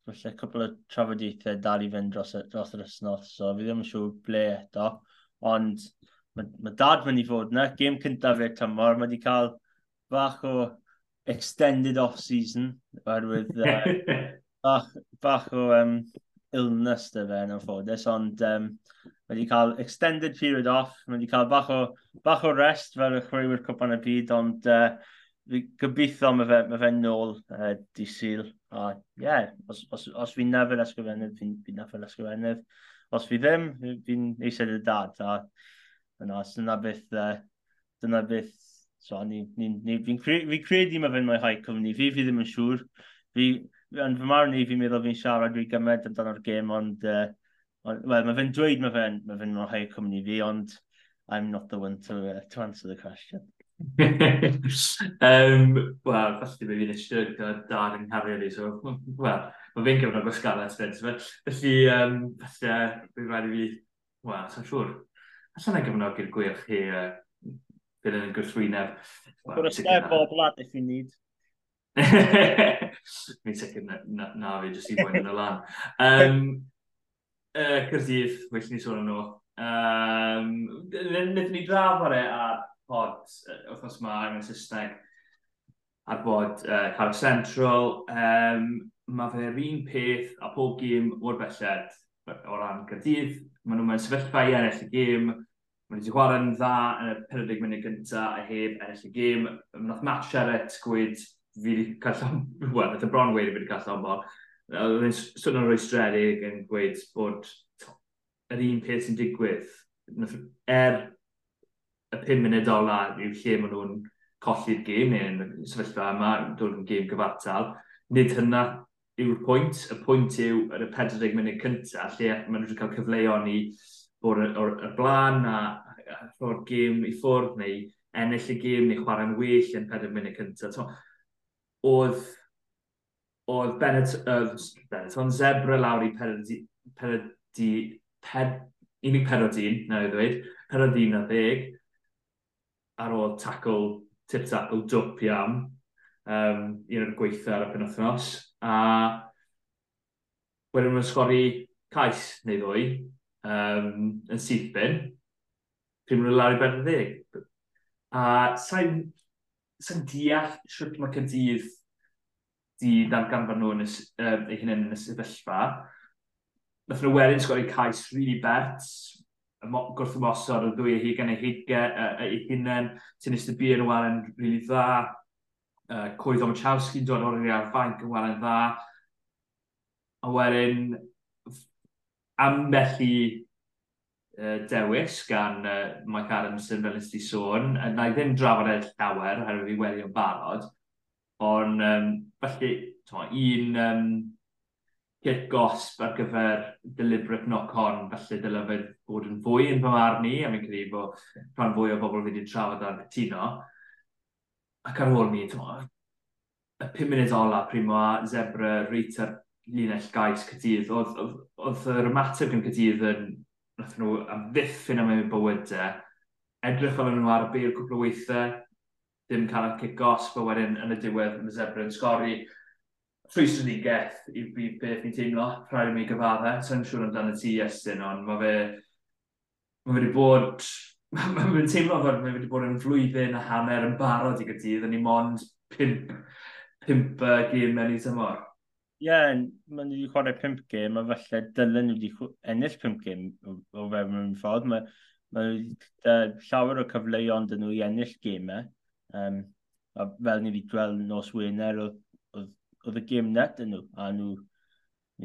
falle cwpl o trafodaethau dal i fynd dros, dros yr ysnodd, so fi ddim yn siŵr ble eto, ond mae ma dad mynd i fod yna, gêm cyntaf i'r tymor, mae wedi cael bach o extended off-season, oherwydd uh, bach, bach o um, illness dy fe yn ffodus, ond um, wedi cael extended period off, wedi cael bach o, bach o rest fel y chwaraewyr cwpan y byd, ond uh, fi gobeithio mae fe, mae fe nôl uh, di syl. A ie, yeah, os, os, os fi'n nefyl ysgrifennydd, fi'n fi nefyl ysgrifennydd. Os fi ddim, fi'n eisiau dy dad. A yna, dyna beth, uh, dyna beth, so, ni, ni, ni, fi'n credu, fi credu mae fe'n mwynhau cwmni fi, fi ddim yn siŵr. Fi, yn fy marn i fi'n meddwl fi'n siarad rwy gymaint amdano'r gêm, ond, uh, well, mae fe'n dweud mae fe'n ma fe mwynhau cwmni fi, ond I'm not the one to, uh, to answer the question. um, Wel, falle fe fi'n eisiau gyda dar yng Nghaerfyrdd i, so, well, mae fe'n gyfnod o sgalas fe. Felly, um, falle, fi'n rhaid i fi, wel, sa'n siŵr, allan na gyfnod gyda'r gwych chi uh, bydd gyda'n gwrthwyneb. Well, Gwrthwyneb bob lad, if you need. Mi'n sicr na, na, na fi, jyst i boen yn y lan. Um, uh, Cyrdydd, well ni sôn nhw. Um, Nid ni draf ar e ar pod, wrthnos yma, yn Saesneg, ar bod uh, Carl Central. Um, mae fe'r un peth a pob gym o'r belled o ran Cyrdydd. Mae nhw'n mynd sefyllfa i ennill y gym. Mae wedi chwarae'n dda yn y 40 munud gyntaf a heb ennill y gym. Mae nath match ar e tgwyd fi wedi cael llawn, Wel, nath y bron wedi wedi cael llonbog. Oedd yn rhoi stredig yn gweud bod yr un peth sy'n digwydd, er y 5 munud ola yw lle maen nhw'n colli'r gêm neu'n sefyllfa yma, dod yn gêm gyfartal. Nid hynna yw'r pwynt. Y pwynt yw yr y 40 munud cyntaf, lle maen nhw wedi cael cyfleon i bod o'r, or blaen a, a rhoi'r gêm i ffwrdd neu ennill y gêm neu chwarae'n well yn 40 munud cyntaf oedd oedd Bennett, uh, Bennett, ond Zebra lawr i Perydi, Perydi, per, unig Perodin, na i ddweud, Perodin a ddeg, ar ôl tackle tip tackle, dwp iawn, um, un o'r gweithio ar y penwthnos, a wedyn nhw'n sgori cais neu ddwy um, yn syth bin, pryd nhw'n lawr i 40. A sa'n sy'n deall sut mae cydydd di darganfod nhw yn eu hunain yn y sefyllfa. Nath nhw wedyn sgori cais rili really bert, gwrth ymosod o ddwy hi gan eu hugen, ei hunain, sy'n eistedd bu yn waran really dda, uh, Coedd Omachowski yn dod o'r ar fainc yn waran dda, a wedyn ambell i uh, dewis gan uh, Mike Adamson fel ysdi sôn. Na i ddim drafod e llawer, oherwydd fi wedi o'n barod. Ond um, felly, to, un um, kit gosb ar gyfer deliberate knock-on, felly dylai fe bod yn fwy yn fy marn ni, a mi'n credu bod rhan fwy o bobl wedi trafod ar cytuno. Ac ar ôl ni, to, y 5 munud ola primo a zebra reit ar linell gais Cydydd, oedd yr ymateb yn Cydydd yn nath nhw amddiffyn am eu bywydau, edrych fel nhw ar y bir cwbl o weithiau, ddim cael y kick-off, bod wedyn yn y diwedd yn y zebra yn sgori. Rhwystronigaeth i fi beth ni'n teimlo, rhaid i mi gyfadda. Sa'n siŵr amdano ti, Estyn, ond mae fe... Mae wedi bod... Mae fe'n teimlo fod mae wedi bod yn flwyddyn a hanner yn barod i gydydd, yn ni mond pimp, pimp uh, gym mewn i tymor. Ie, yeah, maen nhw wedi chwarae 5 gêm, a falle dylen nhw wedi ennill 5 gêm o fewn mewn ffordd. Mae, mae nhw llawer o cyfleoedd dyn nhw i ennill gêmau. Um, a fel ni wedi gweld nos Wener, oedd y gêm net yn nhw, a nhw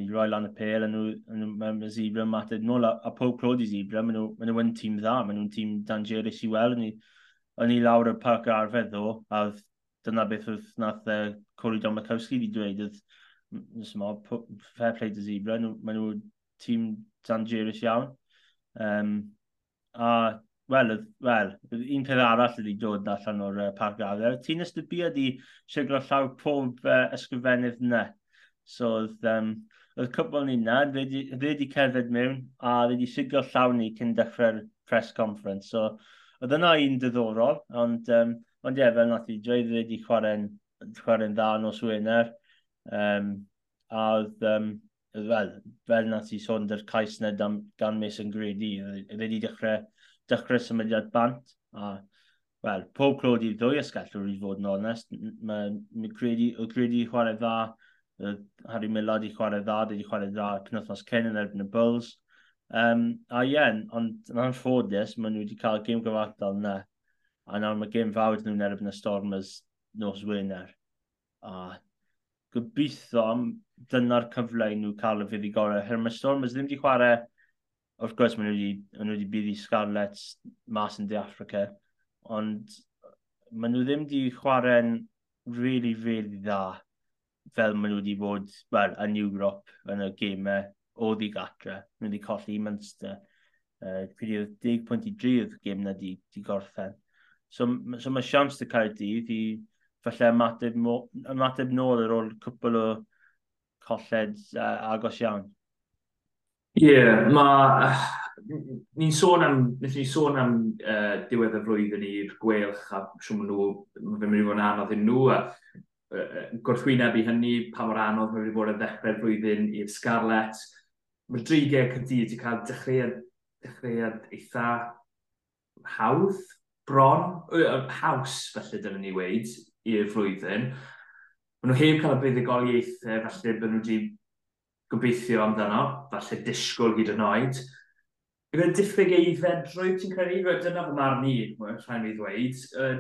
ni roi lan y pel, a nhw, nhw mewn y zebra matod nôl, a, a pob clod i zebra, maen nhw, nhw yn tîm dda, maen nhw'n tîm dangerous i weld, o'n i lawr y parc arfer ddo, a dyna beth oedd nath uh, Cory Domakowski wedi dweud, oedd mo, fair play to Zebra, maen nhw tîm dangerous iawn. Um, a, wel, well, un peth arall wedi dod allan o'r uh, parc gafel. Tîn Estybu ydi siglo llaw pob uh, ysgrifennydd yna. So, oedd um, oedd cwbl ni na, fe wedi cerdded mewn a fe wedi siglo llaw ni cyn dechrau'r press conference. So, oedd yna un diddorol, ond, um, ond ie, fel nath i dweud, fe wedi chwarae'n chwarae dda nos Wener. Um, a oedd, um, fel, fel nath i sôn dy'r cais na dan, gan Mason Grady, e wedi dechrau, dechrau symudiad bant. A, wel, pob clod i'r ddwy ysgallwn i fod yn onest. Mae Grady, o Grady chwarae dda, Harry Millard i chwarae dda, wedi chwarae dda cynnwthnos cyn yn erbyn y Bulls. Um, a ie, yeah, ond yn anffodus, maen nhw wedi cael gêm gyfartal yna. A nawr mae gêm fawr nhw'n erbyn y Stormers nos Wener. A gobeithio am dyna'r cyfle i nhw cael y fydd i gorau. Her mae Stormers ddim wedi chwarae, wrth gwrs, maen nhw wedi, maen nhw wedi bydd i Scarlets mas yn De Africa, ond maen nhw ddim wedi chwarae'n really, really dda fel maen nhw wedi bod well, yn Ewrop yn y gemau o ddigatra. Maen nhw wedi colli i Munster. Uh, Pryd oedd 10.3 oedd gêm na di, di gorffen. So, so mae siams dy cael dydd i falle ymateb, ymateb nôl ar ôl cwpl o colled uh, agos iawn. Ie, yeah, mae... Ni'n sôn am, ni sôn am uh, diwedd y flwyddyn i'r gwelch a siwm nhw, mae'n fe'n mynd i fod yn anodd i nhw a uh, gwrthwyneb i hynny pa mor anodd mae'n mynd i fod yn ddechrau'r flwyddyn i'r Scarlett. Mae'r drigau cyrdydd wedi cael dechreuad, dechreuad eitha hawdd, bron, haws felly dyna ni weid, i'r flwyddyn. Maen nhw heb cael y buddugoliaethau, felly bydden nhw wedi gobeithio amdano, falle disgwyl hyd yn oed. Yw e diffyg eiddfedrwydd ti'n credu? Yw e dyna fy marn i, rhaid i ddweud, uh,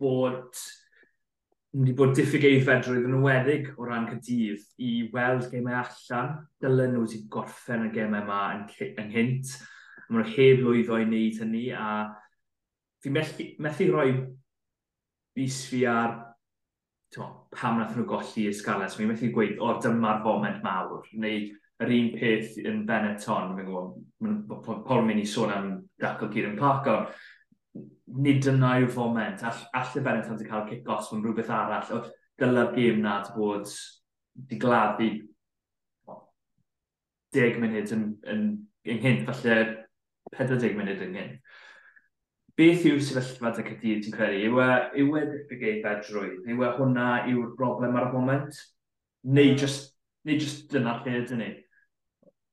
bod wedi bod diffyg eiddfedrwydd yn wedig o ran cydydd i weld gemau allan. Dylen nhw wedi gorffen y gemau yma yn, ynghynt. Mae nhw heb lwyddo i wneud hynny a fi methu, methu rhoi bus fi ar pam nath nhw golli y Scarlets, so, mi'n methu gweud, o, dyma'r foment mawr, neu yr un peth yn Benetton, fi'n gwybod, Paul mynd i sôn am Daco Kieran Parker, nid yna yw foment, all, all y Benetton wedi cael kick-offs mewn rhywbeth arall, o, dyla'r gêm na wedi bod wedi gladdu 10 munud yn, yn, yn, yn falle 40 munud yn hyn beth yw'r sefyllfa dy Caerdydd ti'n credu? Yw e, yw e ddibygeid bedrwydd? Yw e hwnna yw'r broblem ar y moment? Neu hmm. just, neu just dyna lle ydyn ni?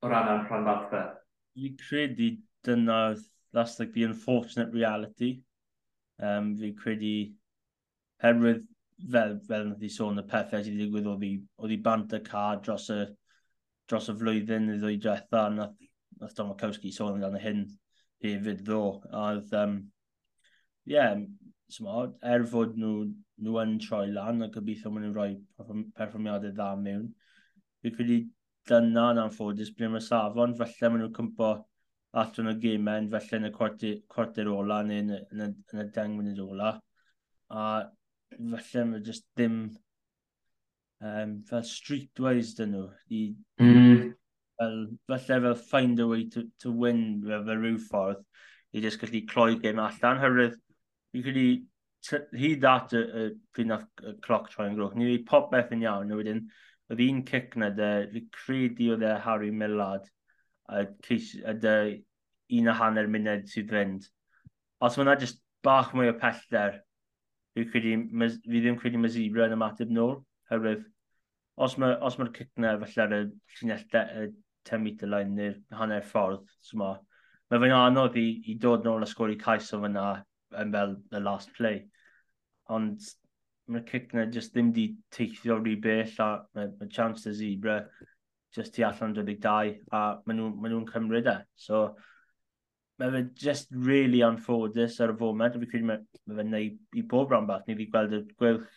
O ran am rhan fatha? Fi credu dyna, that's like the unfortunate reality. Um, fi credu, herwydd fel, fel nath i sôn y pethau sydd wedi digwydd oedd i oedd hi bant y car dros y, dros y flwyddyn i ddwy diwetha, nath, nath Don Mokowski sôn amdano hyn hefyd ddo. A Oedd, um, yeah, smod, er fod nhw, nhw yn troi lan a gobeithio maen nhw'n rhoi perfformiadau dda mewn. Fi'n credu dyna yn anffodus ble mae safon, felly maen nhw'n cympo at yn y gemen, felly yn y cwarter ola neu yn, yn, yn, yn y deng munud ola. A felly mae jyst ddim um, fel streetwise dyn nhw. I, mm. fel, felly fel find a way to, to win fel rhyw ffordd i jyst gallu cloi gym allan, hyrwydd i credu hyd at y, y pryd nath y cloc troi'n grwch, ni wedi popeth yn iawn, wedyn, oedd un cic na dy, fi credu oedd e Harry Millard, a, ceis, a dy un a hanner munud sydd fynd. Os mae'na jyst bach mwy o pellter, fi, credu, fi ddim credu mae Zebra yn ymateb nôl, herwydd, os mae'r os mae cic na felly ar y 10 metr line neu'r hanner ffordd, so mae, mae fe'n anodd i, i dod nôl a sgori cais o fyna yn fel the last play. Ond mae'r cic na jyst ddim di teithio rhy bell a mae, mae chances i bre just ti allan 22 a maen nhw'n ma nhw cymryd e. So mae fe just really anffodus ar y foment. Fi credu mae, mae fe'n neud i bob rhan bach. Ni wedi gweld y gwylch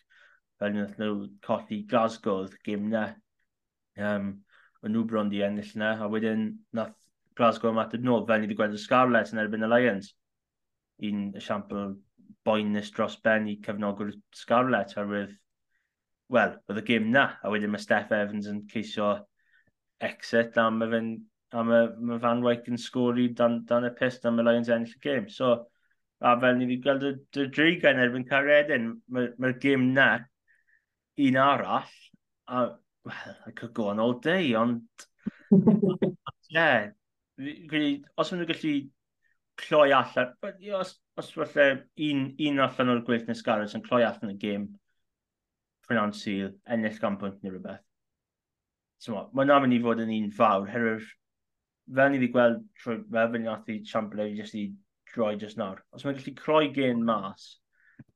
fel wnaeth nhw colli Glasgow gym na. Um, o'n nhw bron di ennill na, a wedyn nath Glasgow ymateb nhw, fel ni wedi gweld y Scarlet yn erbyn y Lions un esiampl boenus dros ben i cefnogwr Scarlett oherwydd, wel, oedd y gym na, a wedyn mae Steph Evans yn ceisio exit a mae fe'n a mae, mae Van Wyk yn sgori dan, dan y pist a mae Lions ennill y gêm. So, a fel ni wedi gweld y, y dreigan erbyn Caredin, mae'r mae gêm na un arall, a well, I could go on all day, ond... yeah, os maen nhw'n gallu cloi allan, os, os falle un, un allan o'r gweith nes Gareth yn cloi allan y gêm Fernand Syl, ennill gan pwynt neu rhywbeth. So, mae yna mynd i fod yn un fawr, herwydd fel ni wedi gweld trwy fel fy nath i Chamberlain jyst i droi jyst nawr. Os mae'n gallu croi gen mas,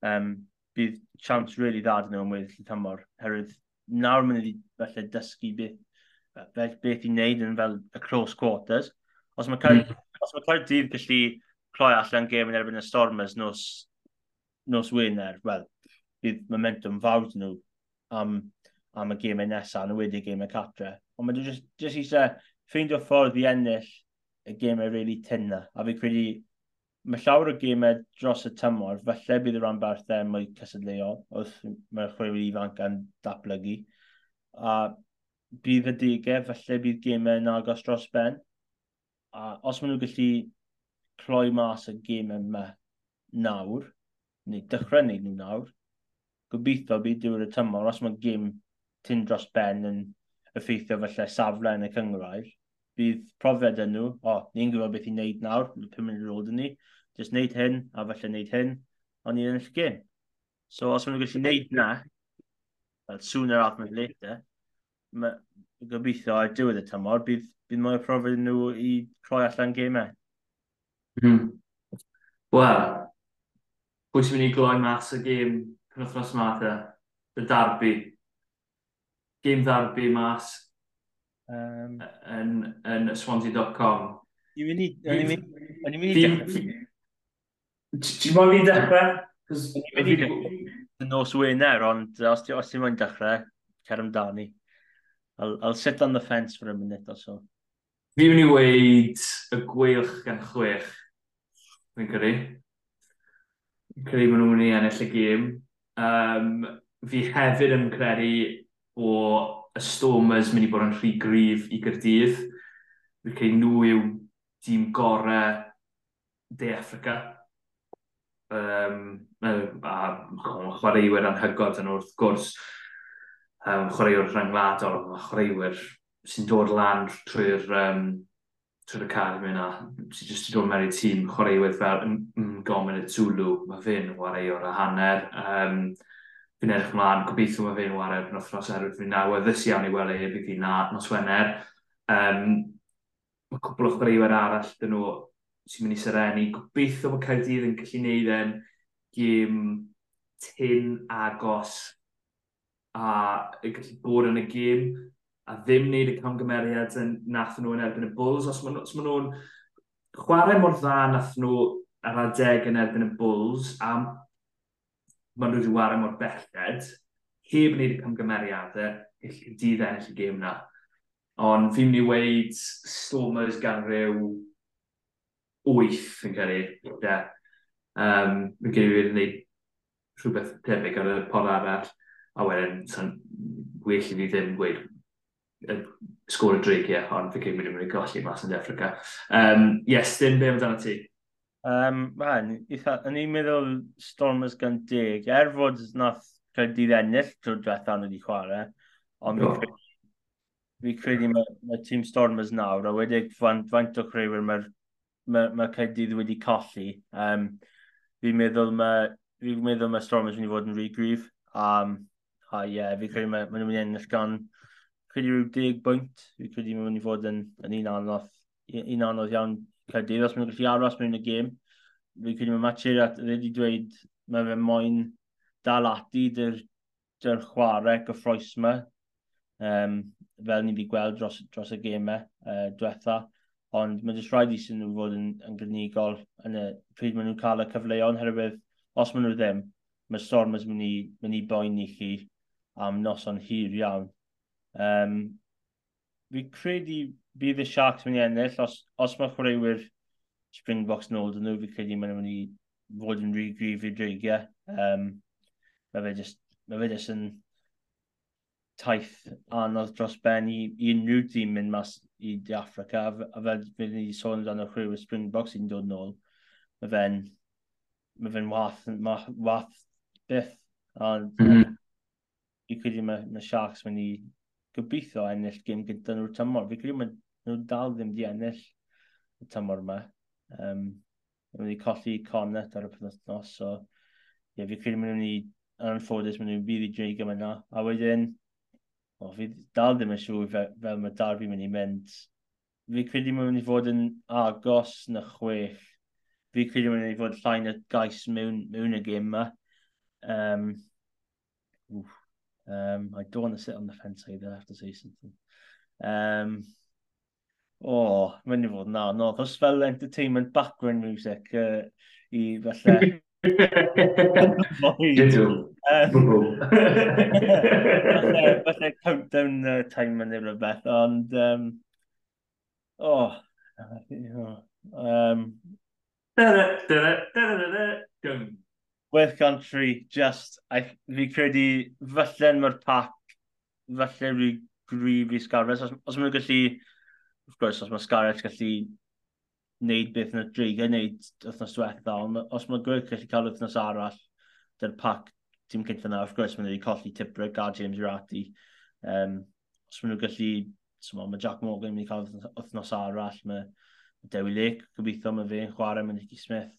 um, bydd chance really dda dyn nhw'n weddill y tymor. Herwydd nawr mae'n wedi felly dysgu beth, beth, beth i wneud yn fel y close quarters. Os mae cael mm. Os mae Caerdydd gallu cloi allan gêm yn erbyn y Stormers nos, nos Wener, wel, bydd momentum fawr nhw am, am y gymau nesaf, yn wedi y catre. Ond mae'n just, just eisiau ffeindio ffordd i ennill y gêm gymau really tynna. A fi credu mae llawer o gymau dros y tymor, falle bydd y rhan barthau mwy cysadleuol, wrth mae'r chwaraewyr ifanc yn datblygu. A bydd y digau, falle bydd gymau yn agos dros ben a os maen nhw'n gallu cloi mas y gêm yma nawr, neu dechrau wneud nhw nawr, gobeithio bydd diwedd y tymor, os mae gêm tyn dros ben yn effeithio felly safle yn y cyngrair, bydd profiad yn nhw, o, oh, ni'n gwybod beth i wneud nawr, mae 5 munud ar ôl ni, jyst wneud hyn, a felly wneud hyn, ond ni'n ennill gym. So os maen nhw'n gallu wneud na, well, sooner rather than later, gobeithio ar diwedd y tymor, bydd, bydd mwy o profiad nhw i troi allan gymau. Mm. Wel, pwy sy'n mynd i gloi mas y gêm penwthnos yma te? Y darbu. Gêm darbu mas um, yn, yn swansea.com. I'n mynd i... I'n mynd i... Ti'n mynd i dechrau? Yn nos wener, ond os ti'n mynd dechrau, cer amdani. I'll, I'll sit on the fence for a minute or so. Fi mynd i weid y gweilch gan chwech. Fi'n credu. Fi'n credu maen nhw'n mynd i ennill y gêm. Um, fi hefyd yn credu o y Stormers mynd i bod yn rhy grif i Gyrdydd. Fi'n credu nhw yw dîm gorau De Africa. Um, a chwaraewyr anhygod yn wrth gwrs um, chwaraewr rhyngwladol, a chwaraewyr sy'n dod lan trwy'r um, trwy'r academy yna, sy'n jyst i dod mewn i tîm chwaraewyr fel Gomen y Zulu, mae fe'n wario'r a hanner. Um, fi'n edrych ymlaen, gobeithio mae fe'n wario'r yn othros erwydd fi'n nawr, ddys iawn i weld ei bydd fi'n na, nos Wener. Um, mae cwbl o chwaraewyr arall dyn nhw sy'n mynd i syrenu. Gobeithio mae Caerdydd yn gallu gwneud e'n gym tyn agos a y gallu bod yn y gym a ddim wneud y camgymeriad yn nath nhw yn erbyn y Bulls. Os maen nhw'n chwarae mor dda nath nhw ar adeg yn erbyn y Bulls a maen nhw wedi wario mor belled, heb wneud y camgymeriadau, gallu dydd ennill y gym na. Ond fi'n mynd i weid Stormers gan rhyw wyth yn cyrru. Yeah. Um, mae'n gen i wedi gwneud rhywbeth tebyg ar y pod arall. A wedyn, well i fi ddim gweud sgôr y dreigiau, ond fi cyn mynd i'n mynd i golli mas yn Africa. Um, yes, dim be amdano ti? Um, man, yn i'n meddwl Stormers gan deg, er fod nath credu ennill trwy diwetha nhw wedi chwarae, ond oh. fi, credu mae ma tîm Stormers nawr, a wedi faint, faint o crewyr mae'r mae, mae Caerdydd wedi colli. Um, fi'n meddwl mae fi meddwl mae Stormers wedi fod yn rhy grif. Um, A ie, yeah, fi'n credu maen nhw'n mynd i ennill gan credu rhyw deg bwynt. Fi'n credu maen mynd i fod yn, yn un anodd, un anodd iawn Caerdydd. Os maen gallu aros mewn y gêm, fi'n credu mae Matcher at wedi dweud mae fe moyn dal ati dy'r dy'r chwarae gyffroes yma. Um, fel ni wedi gweld dros, dros y gemau uh, diwetha. Ond mae'n jyst rhaid i sy'n nhw fod yn, yn gynigol yn y pryd maen nhw'n cael y cyfleoedd herwydd os maen nhw ddim, mae Stormers mynd i, mynd i boen i chi am noson hir iawn. Um, fi credu bydd y Sharks mynd i ennill, os, os mae chwaraewyr Springboks yn ôl dyn nhw, fi credu maen mynd i fod yn rhy grif i dreigiau. Um, mae fe just, mae fe just yn taith anodd dros ben i, i unrhyw dîm mynd mas i De Africa, a fel fe ni sôn amdano chwaraewyr Springboks sy'n dod yn ôl, mae fe'n, mae fe'n wath, ma, wath byth. Ond mm -hmm. Fi'n credu mae, mae Sharks mynd i gobeithio ennill gym gyda nhw'r tymor. Fi'n credu mae nhw dal ddim di ennill y tymor yma. Um, Mae'n mynd i colli Connet ar y penwthnos, so ie, yeah, fi'n credu mae'n mynd i, yn anffodus, mae'n mynd i fydd i dreig yma yna. A wedyn, o, fi dal ddim yn siŵr fel, fel mae dar fi'n mynd i mynd. Fi'n credu mae'n mynd i fod yn agos na chwech. Fi'n credu mae'n mynd i fod llain y gais mewn, mewn y gym yma. Um, wff, Um, I don't want to sit on the fence either. I have to say something. Um, o, oh, mynd i fod na, no, os fel entertainment background music uh, i felly. Felly countdown uh, time yn ei rhywbeth, ond... Um, o, oh, um, Wales Country, just, I, fi credu fallen mae'r pac, falle fi grif i Scarlett. Os, os mae'n gallu, of course, os mae Scarlett gallu wneud beth na Drigau wneud wythnos diwetha, ond os mae Gwyl gallu cael wythnos arall, dy'r pac tîm cyntaf na, of course, mae'n wedi colli Tibrog a James Ratti. Um, os maen nhw'n gallu, so, mae Jack Morgan yn mynd i cael wythnos arall, mae Dewi Lake, gobeithio mae fe'n chwarae, mae Nicky Smith,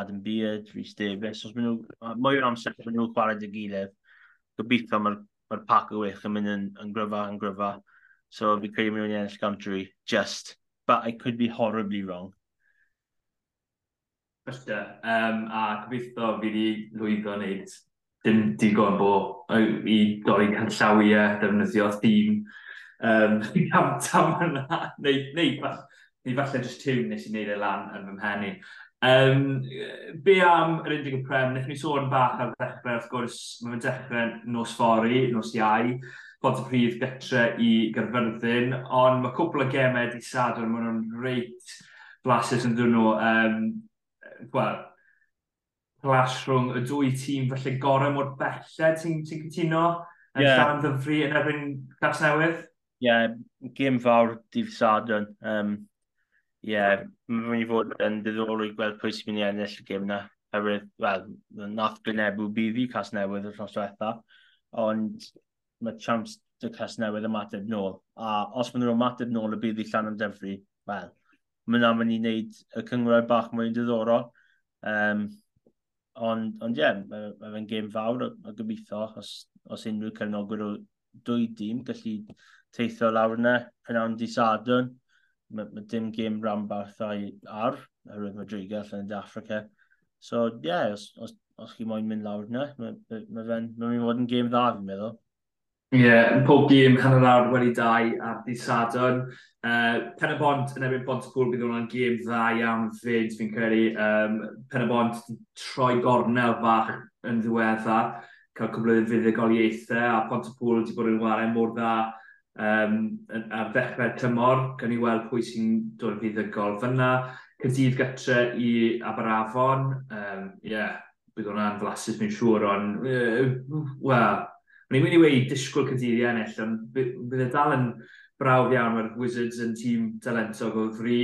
Adam Beard, Rhys Davies, os maen nhw, mwy o'r amser maen nhw'n chwarae dy gilydd, gobeithio mae'r ma pac o wych yn mynd yn, yn gryfa, yn gryfa. So fi credu mewn i ennill country, just, but I could be horribly wrong. Fyllta, um, a gobeithio fi wedi lwyddo wneud dim digon bo i dorri canllawiau, defnyddio thîm, um, am tam yna, neu, neu, neu falle just tune nes i wneud e lan yn fy mhen i. Um, be am yr undig prem, nech ni sôn bach ar ddechrau, wrth gwrs, mae'n dechrau nos fori, nos iau, bod y prif gytre i gyrfyrddin, ond mae cwpl o gemau di sadwr, maen nhw'n reit blasus yn dyn nhw. Um, Wel, clash rhwng y dwy tîm felly gorau mor belled ti'n ti cytuno yn yeah. llawn ddyfri yn erbyn Cas Newydd? Ie, yeah, gym fawr dydd Sadwn. Um, yeah, mae'n mynd i fod yn ddiddorol gweld pwy sy'n mynd i ennill y gym na. Herwydd, wel, nath Gwynebw bydd i cas newydd o'r nos diwetha, ond mae champs y cas newydd ymateb nôl. A os maen nhw'n ymateb nôl y bydd i llan am dyfru, wel, mae'n am yn i wneud y cyngorau bach mwy'n diddorol. Um, ond, ond ie, yeah, mae ma fe'n gêm fawr a gobeithio os, os unrhyw cyfnogwyr o dwy dîm gallu teithio lawr yna, prynawn di sadwn, mae ma dim gêm Rambarthau ar, oherwydd mae Dreigal yn Africa. So, ie, yeah, os, os, os chi moyn mynd lawr yna, mae ma, ma fe'n ma fod yn gêm dda, fi'n meddwl. Ie, yeah, yn pob gêm hanner awr wedi dau ar di sadwn. Uh, Pen y bont yn ebyn bont y gwrw bydd hwnna'n gêm dda iawn fyd, fi'n credu. Um, Pen y bont troi gornel fach yn ddiweddar, cael cwbl o fuddugoliaethau, a pont y Pontypool wedi bod yn wario mor dda um, ar ddechrau tymor, gan i weld pwy sy'n dod fuddugol fyna. Cydydd gytre i Aberafon, um, yeah, bydd hwnna'n flasus mi'n siŵr, ond, uh, wel, o'n mynd i wei disgwyl cydydd i ennill, ond bydd e dal yn brawf iawn mae'r Wizards yn tîm talentog o ddri.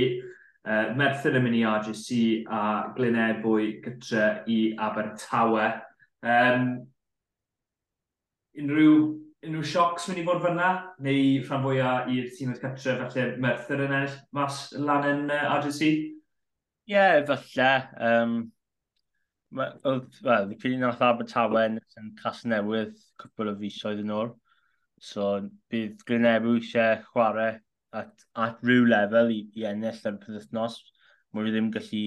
Uh, Merthyn yn mynd i RGC a Glynebwy gytre i Abertawe. Um, unrhyw unrhyw siocs mynd i fod fyna, neu rhan fwyaf i'r tîm oedd cytref, felly Merthyr yn ennill mas lan yn uh, RGC? Ie, yeah, falle. Um, oedd, wel, fi nath Abertawe yn cas newydd cwpl o fisoedd yn ôl. So, bydd Glynebw eisiau chwarae at, at rhyw lefel i, i ennill ar y pethnos. Mwy ddim gallu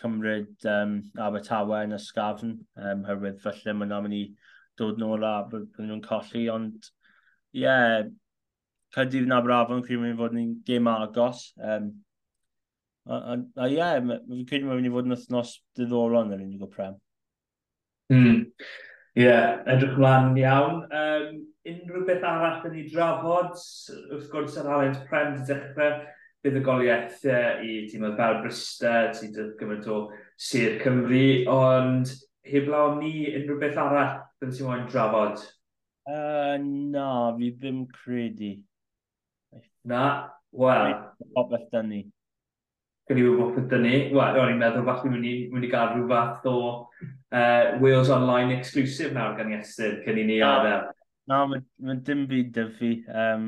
cymryd um, Abertawe yn ysgafn, um, herwydd falle mae'n mynd i dod nôl a bydden nhw'n colli, ond ie, yeah, Caerdydd yn Aberafon, fi'n mynd i fod yn gêm agos. Um, a ie, yeah, fi'n credu mae'n mynd i fod yn wythnos diddorol yn yr unig o prem. Mm. Ie, yeah, edrych mlaen iawn. Um, unrhyw beth arall yn ei drafod, wrth gwrs yr alent prem di dechrau, bydd y goliaeth i tîm oedd fel Bristol, sydd gymaint o Sir Cymru, ond heblaw ni unrhyw beth arall Ddim ti'n moyn drafod? Uh, na, fi ddim credu. Na, wel. Popeth dyn ni. Gwyd i wybod beth dyn ni. Wel, o'n i'n meddwl falle mynd i, mynd i gael rhyw fath o uh, Wales Online exclusive nawr gan i estyn, cyn i ni adael. Na, mae ma dim byd dy fi. Um,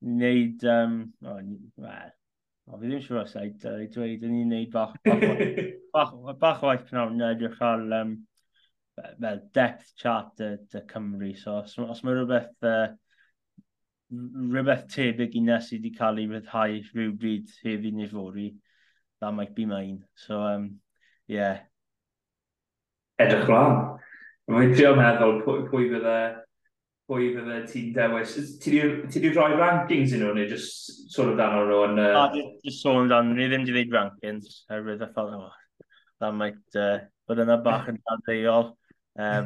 wneud... um, oh, well, O, fi ddim siŵr os ai dweud, dyn ni'n neud bach, bach, bach, bach waith pnawn edrych ar um, fel depth chart y, y Cymru. So, os, os mae rhywbeth, uh, rhywbeth tebyg i nes i wedi cael ei ryddhau rhywbryd heddi neu fori, that might be mine. So, um, yeah. Edrych mlaen. Mae'n trio meddwl pwy, pwy fydde pwy fydde ti'n dewis. Ti di rhoi rankings yn nhw, neu just sôn amdano nhw yn... Uh... A, just sôn amdano nhw, ddim wedi dweud rankings. Herwydd, I thought, oh, that might... Uh, bod yna bach yn dadleuol. Um,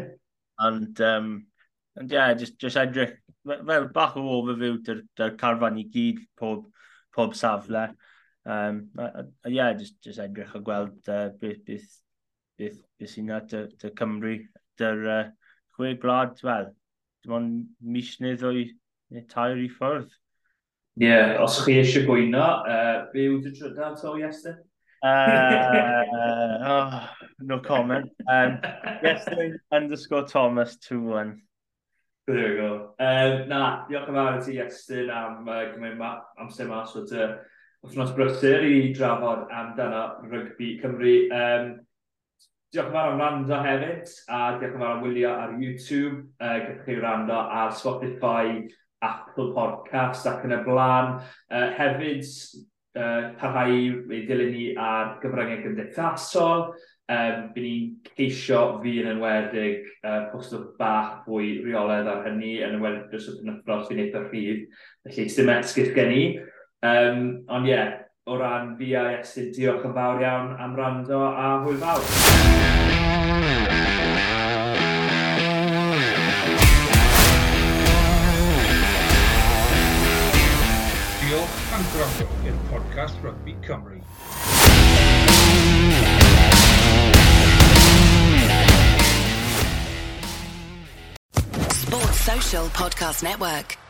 ond, um, ond yeah, just, just edrych, fel bach o overview dy'r dy carfan i gyd pob, pob safle. Um, a, a, yeah, just, just edrych a gweld uh, beth, beth, beth, beth sy'n na dy, dy Cymru, dy'r uh, chwe glad, wel, dim ond mis neu ddwy neu tair i ffwrdd. Ie, yeah, os chi eisiau gwyno, uh, be yw dy drydar to, Iestyn? Uh, oh, no comment. Um, yesterday underscore Thomas 2-1. There we go. Um, na, diolch yn fawr i ti Iestyn am uh, gymryd ma amser mas o dy wythnos brysur i drafod amdano rygbi Cymru. Um, diolch yn fawr am rando hefyd, a diolch yn fawr am wylio ar YouTube. Uh, Gallwch chi rando ar Spotify, Apple Podcast ac yn y blaen. Uh, hefyd, uh, parhau i dilyn ni ar gyfryngau gymdeithasol. Um, Byd ni'n ceisio fi yn enwedig uh, postio bach fwy reoledd ar hynny yn enwedig dros y penwthnos fi'n eitha rhydd. Felly, dim esgyrch gen i. Um, ond ie, yeah, o ran fi a Iestyn, diolch yn fawr iawn am rando a hwyl fawr. diolch am gwrando i'r podcast Rugby Cymru. Sports Social Podcast Network.